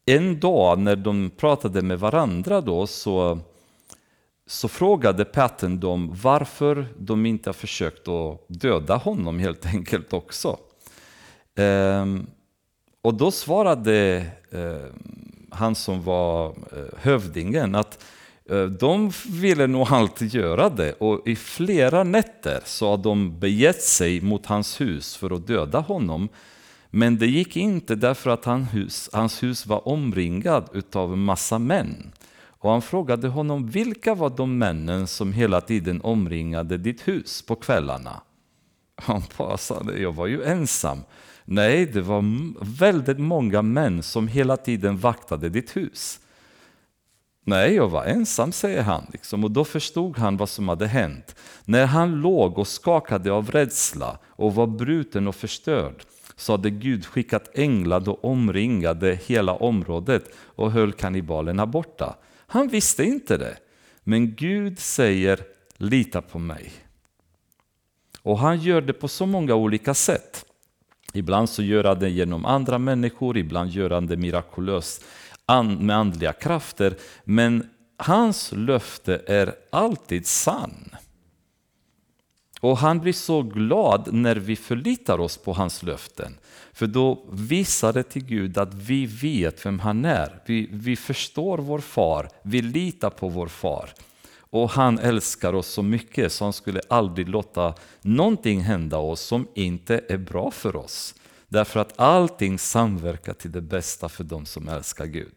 en dag när de pratade med varandra då så, så frågade Patton dem varför de inte har försökt att döda honom helt enkelt också. Ehm, och då svarade eh, han som var eh, hövdingen att eh, de ville nog alltid göra det och i flera nätter så har de begett sig mot hans hus för att döda honom. Men det gick inte därför att hans hus, hans hus var omringat av en massa män. Och han frågade honom, vilka var de männen som hela tiden omringade ditt hus på kvällarna? Han bara sa, jag var ju ensam. Nej, det var väldigt många män som hela tiden vaktade ditt hus. Nej, jag var ensam, säger han. Liksom. Och då förstod han vad som hade hänt. När han låg och skakade av rädsla och var bruten och förstörd så hade Gud skickat änglar och omringade hela området och höll kannibalerna borta. Han visste inte det. Men Gud säger lita på mig. Och han gör det på så många olika sätt. Ibland så gör han det genom andra människor, ibland gör han det mirakulöst med andliga krafter. Men hans löfte är alltid sann. Och han blir så glad när vi förlitar oss på hans löften. För då visar det till Gud att vi vet vem han är. Vi, vi förstår vår far, vi litar på vår far. Och han älskar oss så mycket så han skulle aldrig låta någonting hända oss som inte är bra för oss. Därför att allting samverkar till det bästa för de som älskar Gud.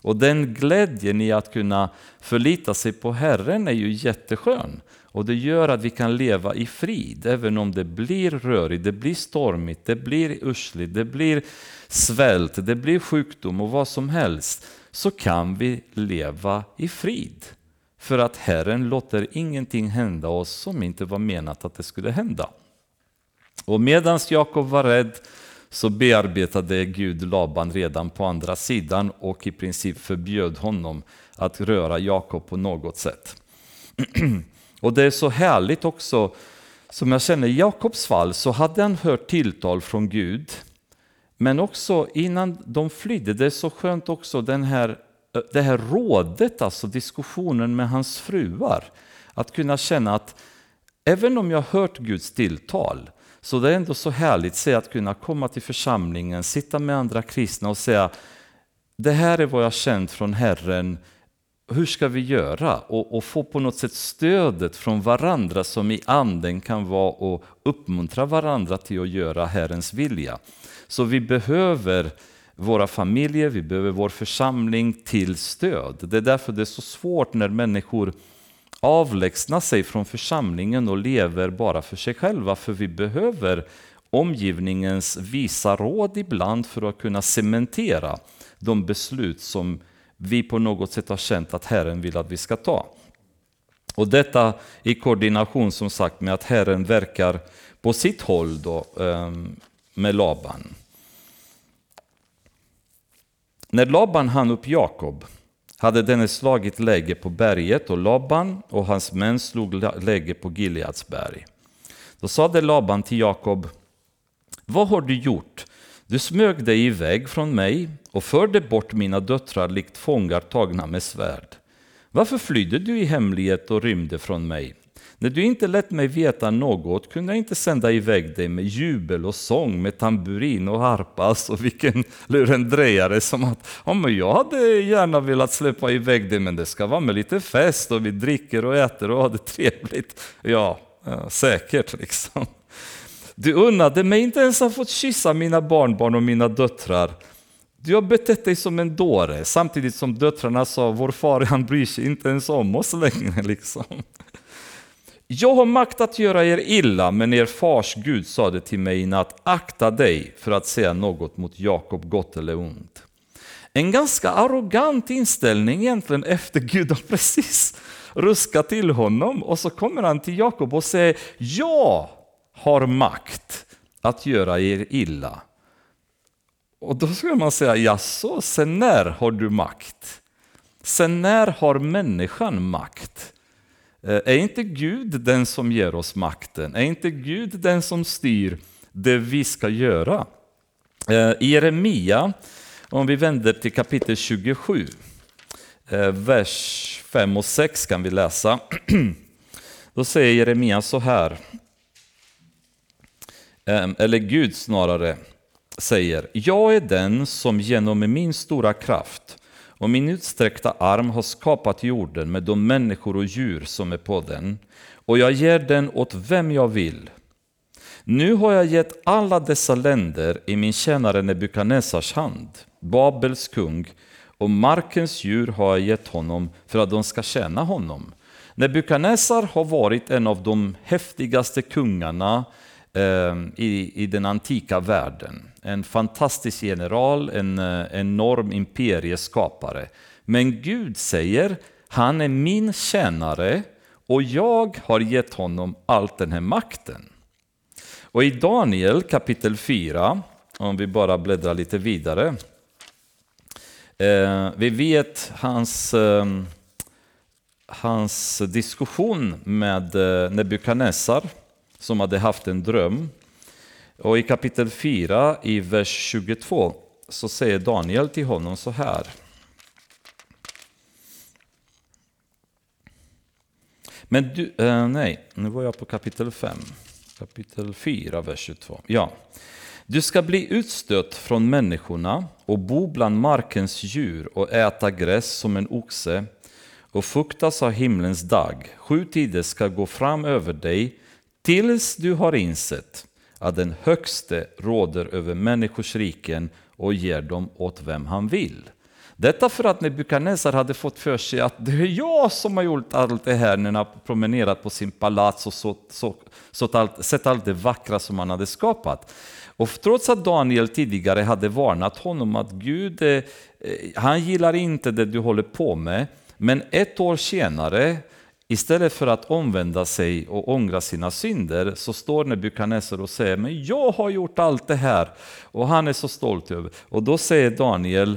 Och den glädjen i att kunna förlita sig på Herren är ju jätteskön. Och det gör att vi kan leva i frid, även om det blir rörigt, det blir stormigt, det blir usligt, det blir svält, det blir sjukdom och vad som helst. Så kan vi leva i frid. För att Herren låter ingenting hända oss som inte var menat att det skulle hända. Och medan Jakob var rädd så bearbetade Gud Laban redan på andra sidan och i princip förbjöd honom att röra Jakob på något sätt. Och det är så härligt också, som jag känner i Jakobs fall så hade han hört tilltal från Gud. Men också innan de flydde, det är så skönt också den här, det här rådet, alltså diskussionen med hans fruar. Att kunna känna att även om jag hört Guds tilltal så det är ändå så härligt se att kunna komma till församlingen, sitta med andra kristna och säga det här är vad jag känt från Herren, hur ska vi göra? Och, och, få på något sätt stödet från varandra som i anden kan vara att uppmuntra varandra till att göra Herrens vilja. Så vi behöver våra familjer, vi behöver vår församling till stöd. Det är därför det är så svårt när människor avlägsnar sig från församlingen och lever bara för sig själva, för vi behöver omgivningens visa råd ibland för att kunna cementera de beslut som vi på något sätt har känt att Herren vill att vi ska ta. Och detta i koordination som sagt med att Herren verkar på sitt håll då, ehm, med Laban. När Laban hann upp Jakob hade denne slagit läge på berget och Laban och hans män slog läge på Gileads berg. Då sade Laban till Jakob, vad har du gjort? Du smög dig iväg från mig och förde bort mina döttrar likt fångar tagna med svärd. Varför flydde du i hemlighet och rymde från mig? När du inte lät mig veta något kunde jag inte sända iväg dig med jubel och sång, med tamburin och harpa, alltså vilken lurendrejare som att ja, men jag hade gärna velat släppa iväg dig men det ska vara med lite fest och vi dricker och äter och har det trevligt. Ja, ja säkert liksom. Du unnade mig inte ens att få kyssa mina barnbarn och mina döttrar. Du har betett dig som en dåre, samtidigt som döttrarna sa, vår far han bryr sig inte ens om oss längre. Liksom. Jag har makt att göra er illa, men er fars Gud sade till mig i natt, akta dig för att säga något mot Jakob gott eller ont. En ganska arrogant inställning egentligen efter Gud har precis ruskat till honom och så kommer han till Jakob och säger, ja har makt att göra er illa. Och då skulle man säga, jaså, sen när har du makt? Sen när har människan makt? Eh, är inte Gud den som ger oss makten? Är inte Gud den som styr det vi ska göra? I Jeremia, om vi vänder till kapitel 27, eh, vers 5 och 6 kan vi läsa. Då säger Jeremia så här, Ehm, eller Gud snarare, säger Jag är den som genom min stora kraft och min utsträckta arm har skapat jorden med de människor och djur som är på den, och jag ger den åt vem jag vill. Nu har jag gett alla dessa länder i min tjänare Nebukadnessars hand, Babels kung, och markens djur har jag gett honom för att de ska tjäna honom. Nebukadnessar har varit en av de häftigaste kungarna Ehm, i, i den antika världen en fantastisk general, en eh, enorm imperieskapare. Men Gud säger, han är min tjänare och jag har gett honom allt den här makten. Och i Daniel kapitel 4, om vi bara bläddrar lite vidare. Eh, vi vet hans, ehm, hans diskussion med eh, Nebukadnessar som hade haft en dröm och i kapitel 4 i vers 22 så säger Daniel till honom så här. Men du, eh, nej, nu var jag på kapitel 5. Kapitel 4, vers 22. Ja. Du ska bli utstött från människorna och bo bland markens djur och äta gräs som en oxe och fuktas av himlens dag. Sju tider ska gå fram över dig tills du har insett att den högste råder över människors riken och ger dem åt vem han vill. Detta för att Nebukadnessar hade fått för sig att det är jag som har gjort allt det här när han har promenerat på sin palats och så, så, så allt, sett allt det vackra som han hade skapat. Och trots att Daniel tidigare hade varnat honom att Gud, eh, eh han gillar inte det du håller på med, men ett år senare, istället för att omvända sig och ångra sina synder, så står Nebukadnessar och säger men jag har gjort allt det här och han är så stolt över. Och då säger Daniel,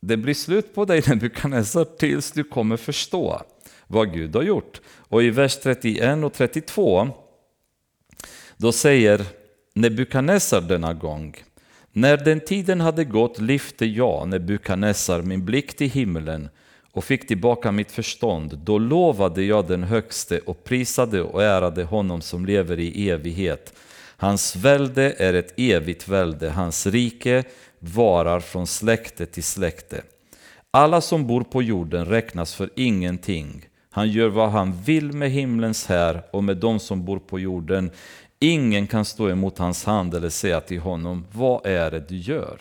det blir slut på dig Nebukadnessar tills du kommer förstå vad Gud har gjort. Och i vers 31 och 32 då säger Nebukadnessar denna gång när den tiden hade gått lyfte jag, Nebukadnessar, min blick till himlen och fick tillbaka mitt förstånd. Då lovade jag den högste och prisade och ärade honom som lever i evighet. Hans välde är ett evigt välde, hans rike varar från släkte till släkte. Alla som bor på jorden räknas för ingenting. Han gör vad han vill med himlens här och med dem som bor på jorden. Ingen kan stå emot hans hand eller säga till honom, vad är det du gör?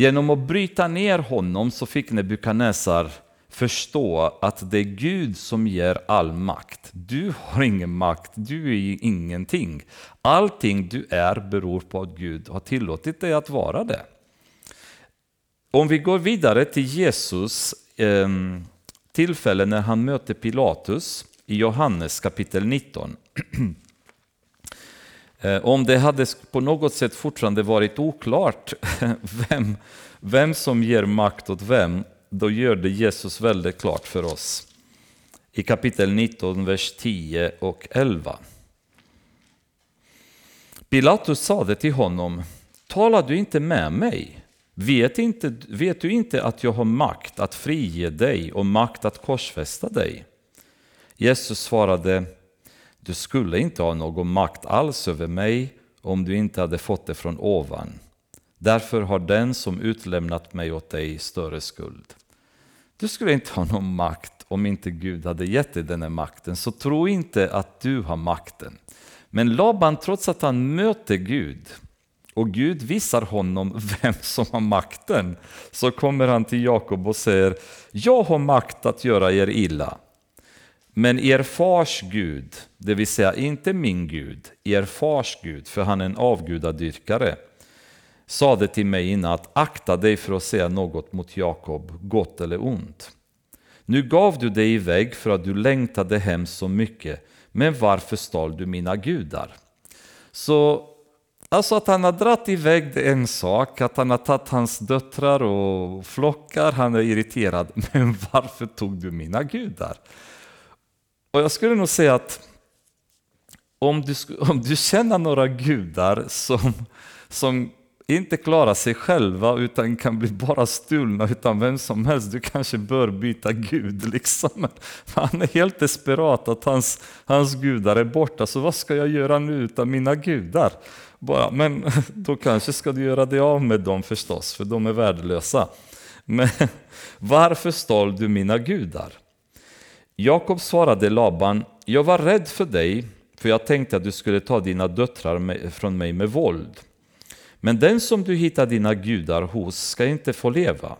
Genom att bryta ner honom så fick Nebukadnessar förstå att det är Gud som ger all makt. Du har ingen makt, du är ingenting. Allting du är beror på att Gud har tillåtit dig att vara det. Om vi går vidare till Jesus ehm, tillfälle när han möter Pilatus i Johannes kapitel 19. Eh, om det hade på något sätt fortfarande varit oklart vem, vem som ger makt åt vem, då gör det Jesus väldigt klart för oss. I kapitel 19, vers 10 och 11. Pilatus sade till honom, talar du inte med mig? Vet, inte, vet du inte att jag har makt att frige dig och makt att korsfästa dig? Jesus svarade, du skulle inte ha någon makt alls över mig om du inte hade fått det från ovan. Därför har den som utlämnat mig åt dig större skuld. Du skulle inte ha någon makt om inte Gud hade gett dig den här makten, så tro inte att du har makten. Men Laban, trots att han möter Gud och Gud visar honom vem som har makten, så kommer han till Jakob och säger, jag har makt att göra er illa. Men er fars Gud, det vill säga inte min Gud, er fars Gud, för han är en avgudadyrkare, sade till mig innan att akta dig för att säga något mot Jakob, gott eller ont. Nu gav du dig iväg för att du längtade hem så mycket, men varför stal du mina gudar? Så Alltså att han har dratt iväg det är en sak, att han har tagit hans döttrar och flockar, han är irriterad. Men varför tog du mina gudar? Och jag skulle nog säga att om du, om du känner några gudar som, som inte klarar sig själva utan kan bli bara stulna utan vem som helst. Du kanske bör byta gud liksom. Han är helt desperat att hans, hans gudar är borta, så vad ska jag göra nu utan mina gudar? Bara, men då kanske ska du göra dig av med dem förstås, för de är värdelösa. Men varför stal du mina gudar? Jakob svarade Laban, jag var rädd för dig, för jag tänkte att du skulle ta dina döttrar från mig med våld. Men den som du hittar dina gudar hos ska inte få leva.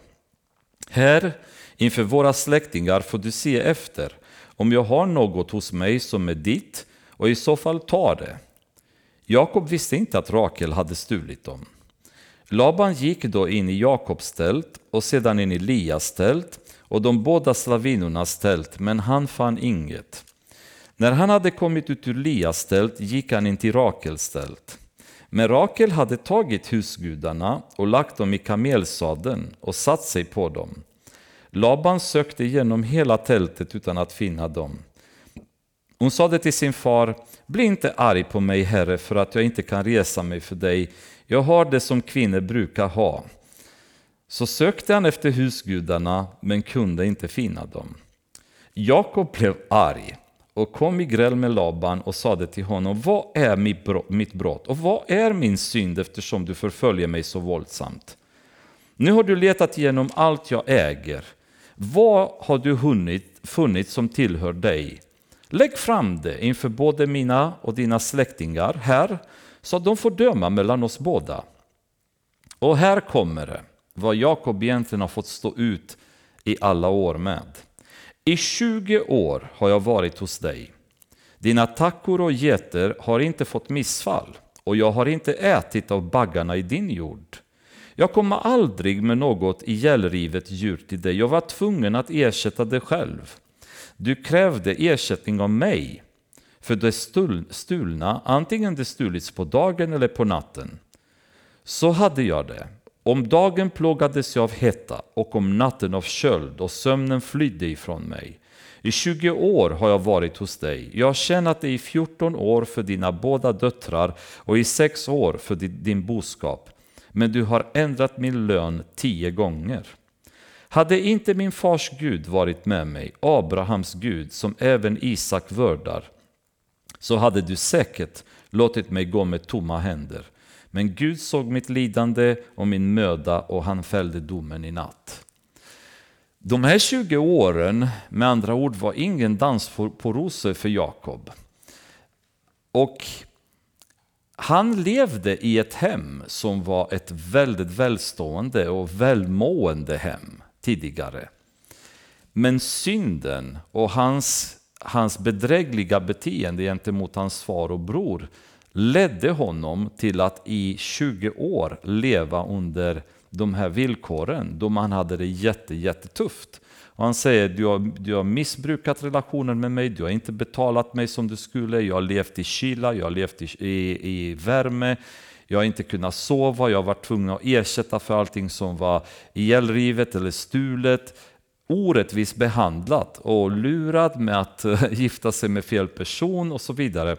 Här, inför våra släktingar, får du se efter om jag har något hos mig som är ditt och i så fall ta det. Jakob visste inte att Rakel hade stulit dem. Laban gick då in i Jakobs tält och sedan in i Lias tält och de båda slavinornas tält, men han fann inget. När han hade kommit ut ur Lias tält gick han in till Rakels tält. Men Rakel hade tagit husgudarna och lagt dem i kamelsadeln och satt sig på dem. Laban sökte igenom hela tältet utan att finna dem. Hon sade till sin far, bli inte arg på mig, herre, för att jag inte kan resa mig för dig. Jag har det som kvinnor brukar ha. Så sökte han efter husgudarna, men kunde inte finna dem. Jakob blev arg och kom i gräl med Laban och sade till honom, vad är mitt brott och vad är min synd eftersom du förföljer mig så våldsamt? Nu har du letat igenom allt jag äger. Vad har du hunnit, funnit som tillhör dig? Lägg fram det inför både mina och dina släktingar här, så att de får döma mellan oss båda. Och här kommer det, vad Jakob egentligen har fått stå ut i alla år med. I 20 år har jag varit hos dig. Dina tackor och getter har inte fått missfall och jag har inte ätit av baggarna i din jord. Jag kommer aldrig med något ihjälrivet djur till dig. Jag var tvungen att ersätta det själv. Du krävde ersättning av mig för det stulna, antingen det stulits på dagen eller på natten. Så hade jag det. Om dagen plågades jag av hetta och om natten av köld och sömnen flydde ifrån mig. I 20 år har jag varit hos dig. Jag har tjänat dig i 14 år för dina båda döttrar och i sex år för din boskap. Men du har ändrat min lön tio gånger. Hade inte min fars Gud varit med mig, Abrahams Gud, som även Isak vördar, så hade du säkert låtit mig gå med tomma händer. Men Gud såg mitt lidande och min möda och han fällde domen i natt. De här 20 åren, med andra ord, var ingen dans på rosor för Jakob. Och han levde i ett hem som var ett väldigt välstående och välmående hem tidigare. Men synden och hans, hans bedrägliga beteende gentemot hans far och bror ledde honom till att i 20 år leva under de här villkoren då man hade det jätte, jättetufft. Och han säger du har, du har missbrukat relationen med mig, du har inte betalat mig som du skulle, jag har levt i kyla, jag har levt i, i, i värme, jag har inte kunnat sova, jag har varit tvungen att ersätta för allting som var ihjälrivet eller stulet, orättvist behandlat och lurad med att gifta sig med fel person och så vidare.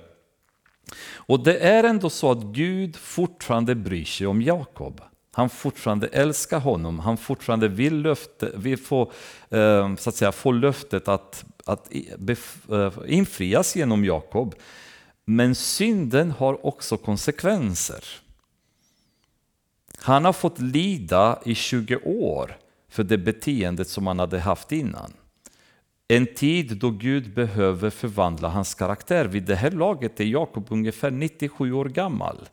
Och det är ändå så att Gud fortfarande bryr sig om Jakob. Han fortfarande älskar honom, han fortfarande vill, löfte, vill få, eh, så att säga, få löftet att, att eh, infrias genom Jakob. Men synden har också konsekvenser. Han har fått lida i 20 år för det beteendet som han hade haft innan. En tid då Gud behöver förvandla hans karaktär. Vid det här laget är Jakob ungefär 97 år gammal.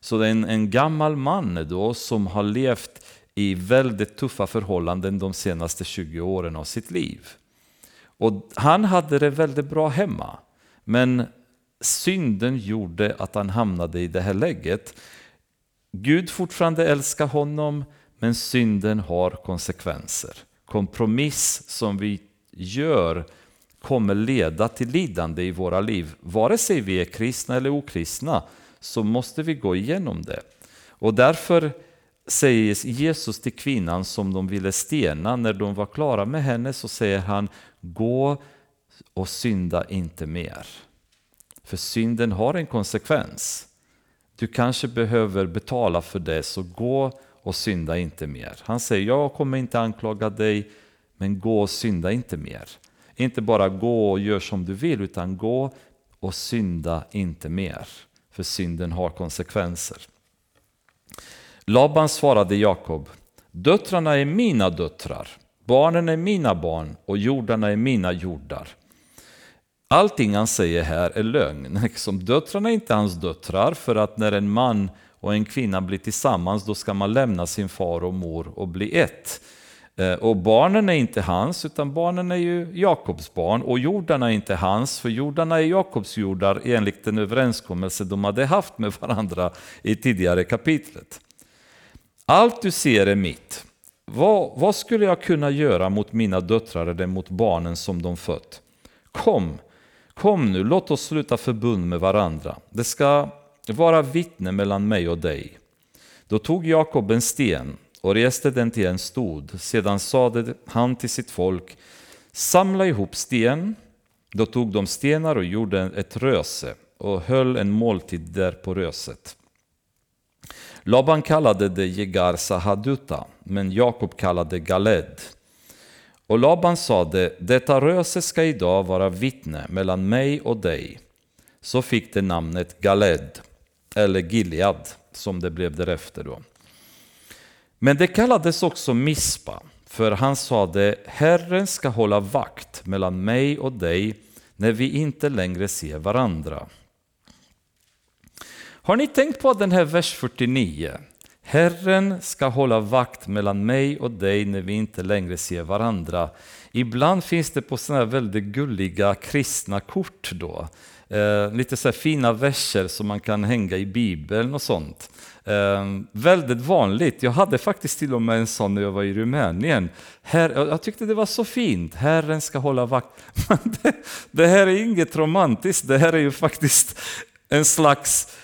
Så det är en, en gammal man då som har levt i väldigt tuffa förhållanden de senaste 20 åren av sitt liv. Och han hade det väldigt bra hemma. Men synden gjorde att han hamnade i det här läget. Gud fortfarande älskar honom, men synden har konsekvenser. Kompromiss som vi gör kommer leda till lidande i våra liv. Vare sig vi är kristna eller okristna så måste vi gå igenom det. Och därför säger Jesus till kvinnan som de ville stena, när de var klara med henne så säger han Gå och synda inte mer. För synden har en konsekvens. Du kanske behöver betala för det, så gå och synda inte mer. Han säger, jag kommer inte anklaga dig, men gå och synda inte mer. Inte bara gå och gör som du vill, utan gå och synda inte mer. För synden har konsekvenser. Laban svarade Jakob, döttrarna är mina döttrar, barnen är mina barn och jordarna är mina jordar. Allting han säger här är lögn. Liksom, döttrarna är inte hans döttrar för att när en man och en kvinna blir tillsammans då ska man lämna sin far och mor och bli ett. Eh, och barnen är inte hans, utan barnen är ju Jakobs barn. Och jordarna är inte hans, för jordarna är Jakobs jordar enligt den överenskommelse de hade haft med varandra i tidigare kapitlet. Allt du ser är mitt. Vad, vad skulle jag kunna göra mot mina döttrar eller mot barnen som de fött? Kom, kom nu, låt oss sluta förbund med varandra. Det ska vara vittne mellan mig och dig. Då tog Jakob en sten och reste den till en stod. Sedan sade han till sitt folk, samla ihop sten. Då tog de stenar och gjorde ett röse och höll en måltid där på röset. Laban kallade det Jegar Sahaduta, men Jakob kallade Galed. Och Laban sade, detta röse ska idag vara vittne mellan mig och dig. Så fick det namnet Galed, eller Gilead, som det blev därefter då. Men det kallades också Mispa, för han sade, Herren ska hålla vakt mellan mig och dig när vi inte längre ser varandra. Har ni tänkt på den här vers 49? Herren ska hålla vakt mellan mig och dig när vi inte längre ser varandra. Ibland finns det på sådana här väldigt gulliga kristna kort då. Eh, lite så fina verser som man kan hänga i Bibeln och sånt. Eh, väldigt vanligt. Jag hade faktiskt till och med en sån när jag var i Rumänien. Här, jag tyckte det var så fint. Herren ska hålla vakt. Men det, det här är inget romantiskt. Det här är ju faktiskt en slags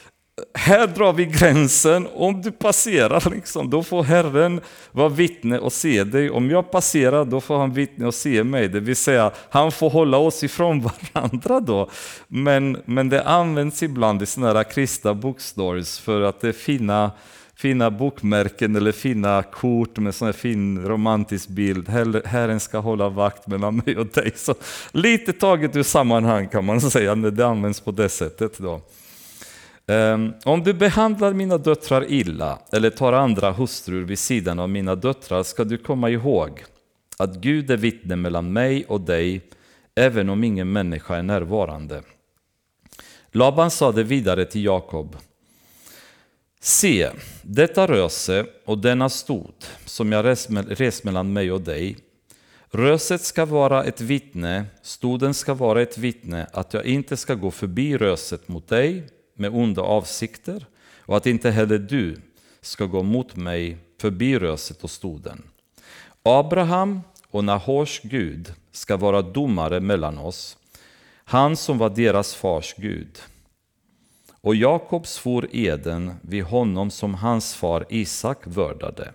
här drar vi gränsen. Om du passerar, liksom, då får Herren vara vittne och se dig. Om jag passerar, då får han vittne och se mig. Det vill säga, han får hålla oss ifrån varandra då. Men, men det används ibland i sådana här kristna bookstores för att det är fina, fina bokmärken eller fina kort med sån här fin romantisk bild. Herren ska hålla vakt mellan mig och dig. Så lite taget ur sammanhang kan man säga när det används på det sättet. då. Ehm, om du behandlar mina döttrar illa eller tar andra hustrur vid sidan av mina döttrar ska du komma ihåg att Gud är vittne mellan mig och dig även om ingen människa är närvarande. Laban sade vidare till Jakob Se, detta röse och denna stod som jag res mellan mig och dig. Röset ska vara ett vittne, stoden ska vara ett vittne att jag inte ska gå förbi röset mot dig med onda avsikter och att inte heller du ska gå mot mig förbi röset och stoden. Abraham och Nahors Gud ska vara domare mellan oss, han som var deras fars Gud. Och Jakob svor eden vid honom som hans far Isak vördade.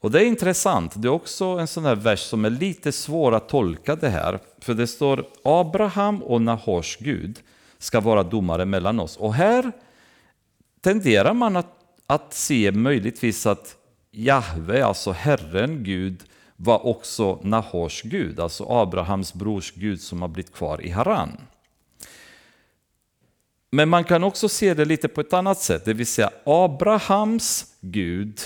Och det är intressant, det är också en sån här vers som är lite svår att tolka det här. För det står Abraham och Nahors Gud ska vara domare mellan oss. Och här tenderar man att, att se möjligtvis att Jahve, alltså Herren Gud, var också Nahors Gud, alltså Abrahams brors Gud som har blivit kvar i Haran. Men man kan också se det lite på ett annat sätt, det vill säga Abrahams Gud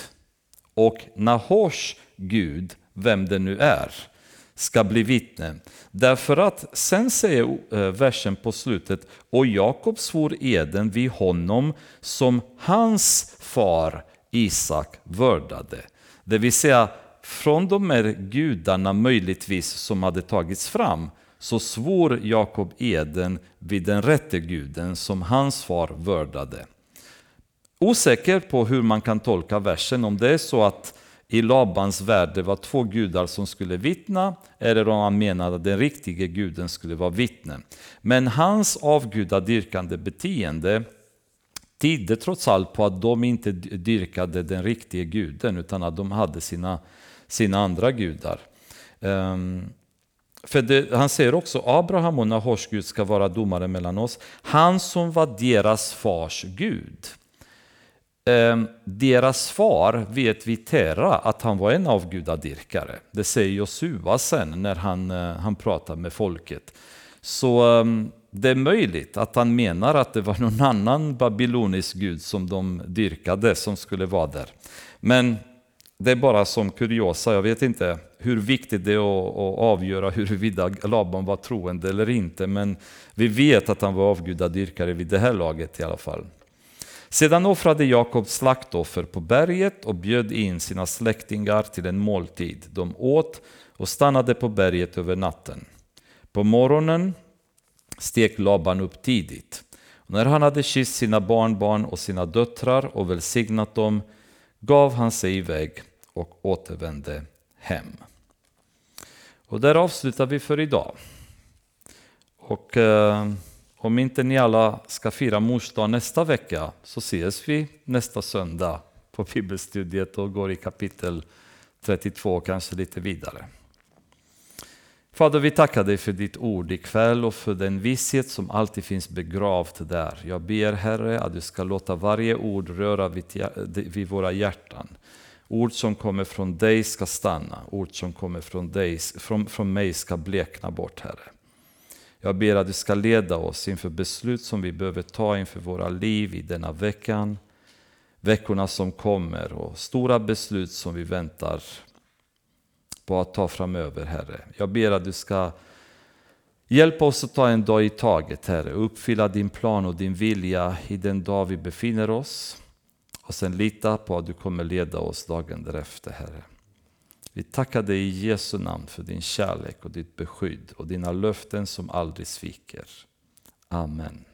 och Nahors Gud, vem det nu är ska bli vittne. Därför att sen säger eh, versen på slutet, och Jakob svor eden vid honom som hans far Isak vördade. Det vill säga, från de här gudarna möjligtvis som hade tagits fram, så svor Jakob eden vid den rätte guden som hans far vördade. Osäker på hur man kan tolka versen, om det är så att i Labans värld det var två gudar som skulle vittna eller om han menade att den riktiga guden skulle vara vittne. Men hans avgudadyrkande beteende tydde trots allt på att de inte dyrkade den riktiga guden utan att de hade sina, sina andra gudar. Um, för det, han säger också Abraham och Nahors Gud ska vara domare mellan oss. Han som var deras fars Gud. Ehm, deras far vet vi Tera att han var en avgudadyrkare. Det säger Josua sen när han, eh, han pratar med folket. Så ehm, det är möjligt att han menar att det var någon annan babylonisk gud som de dyrkade som skulle vara där. Men det är bara som kuriosa, jag vet inte hur viktigt det är att avgöra huruvida Laban var troende eller inte, men vi vet att han var avgudadyrkare vid det här laget i alla fall. Sedan offrade Jakob slaktoffer på berget och bjöd in sina släktingar till en måltid. De åt och stannade på berget över natten. På morgonen steg Laban upp tidigt. Och när han hade kysst sina barnbarn och sina döttrar och välsignat dem gav han sig iväg och återvände hem. Och där avslutar vi för idag. Och... Eh, om inte ni alla ska fira mors dag nästa vecka så ses vi nästa söndag på bibelstudiet och går i kapitel 32 kanske lite vidare. Fader, vi tackar dig för ditt ord ikväll och för den visshet som alltid finns begravd där. Jag ber Herre att du ska låta varje ord röra vid, vid våra hjärtan. Ord som kommer från dig ska stanna, ord som kommer från, dig, från, från mig ska blekna bort, Herre. Jag ber att du ska leda oss inför beslut som vi behöver ta inför våra liv i denna veckan, veckorna som kommer och stora beslut som vi väntar på att ta framöver, Herre. Jag ber att du ska hjälpa oss att ta en dag i taget, Herre, och uppfylla din plan och din vilja i den dag vi befinner oss. Och sen lita på att du kommer leda oss dagen därefter, Herre. Vi tackar dig i Jesu namn för din kärlek och ditt beskydd och dina löften som aldrig sviker. Amen.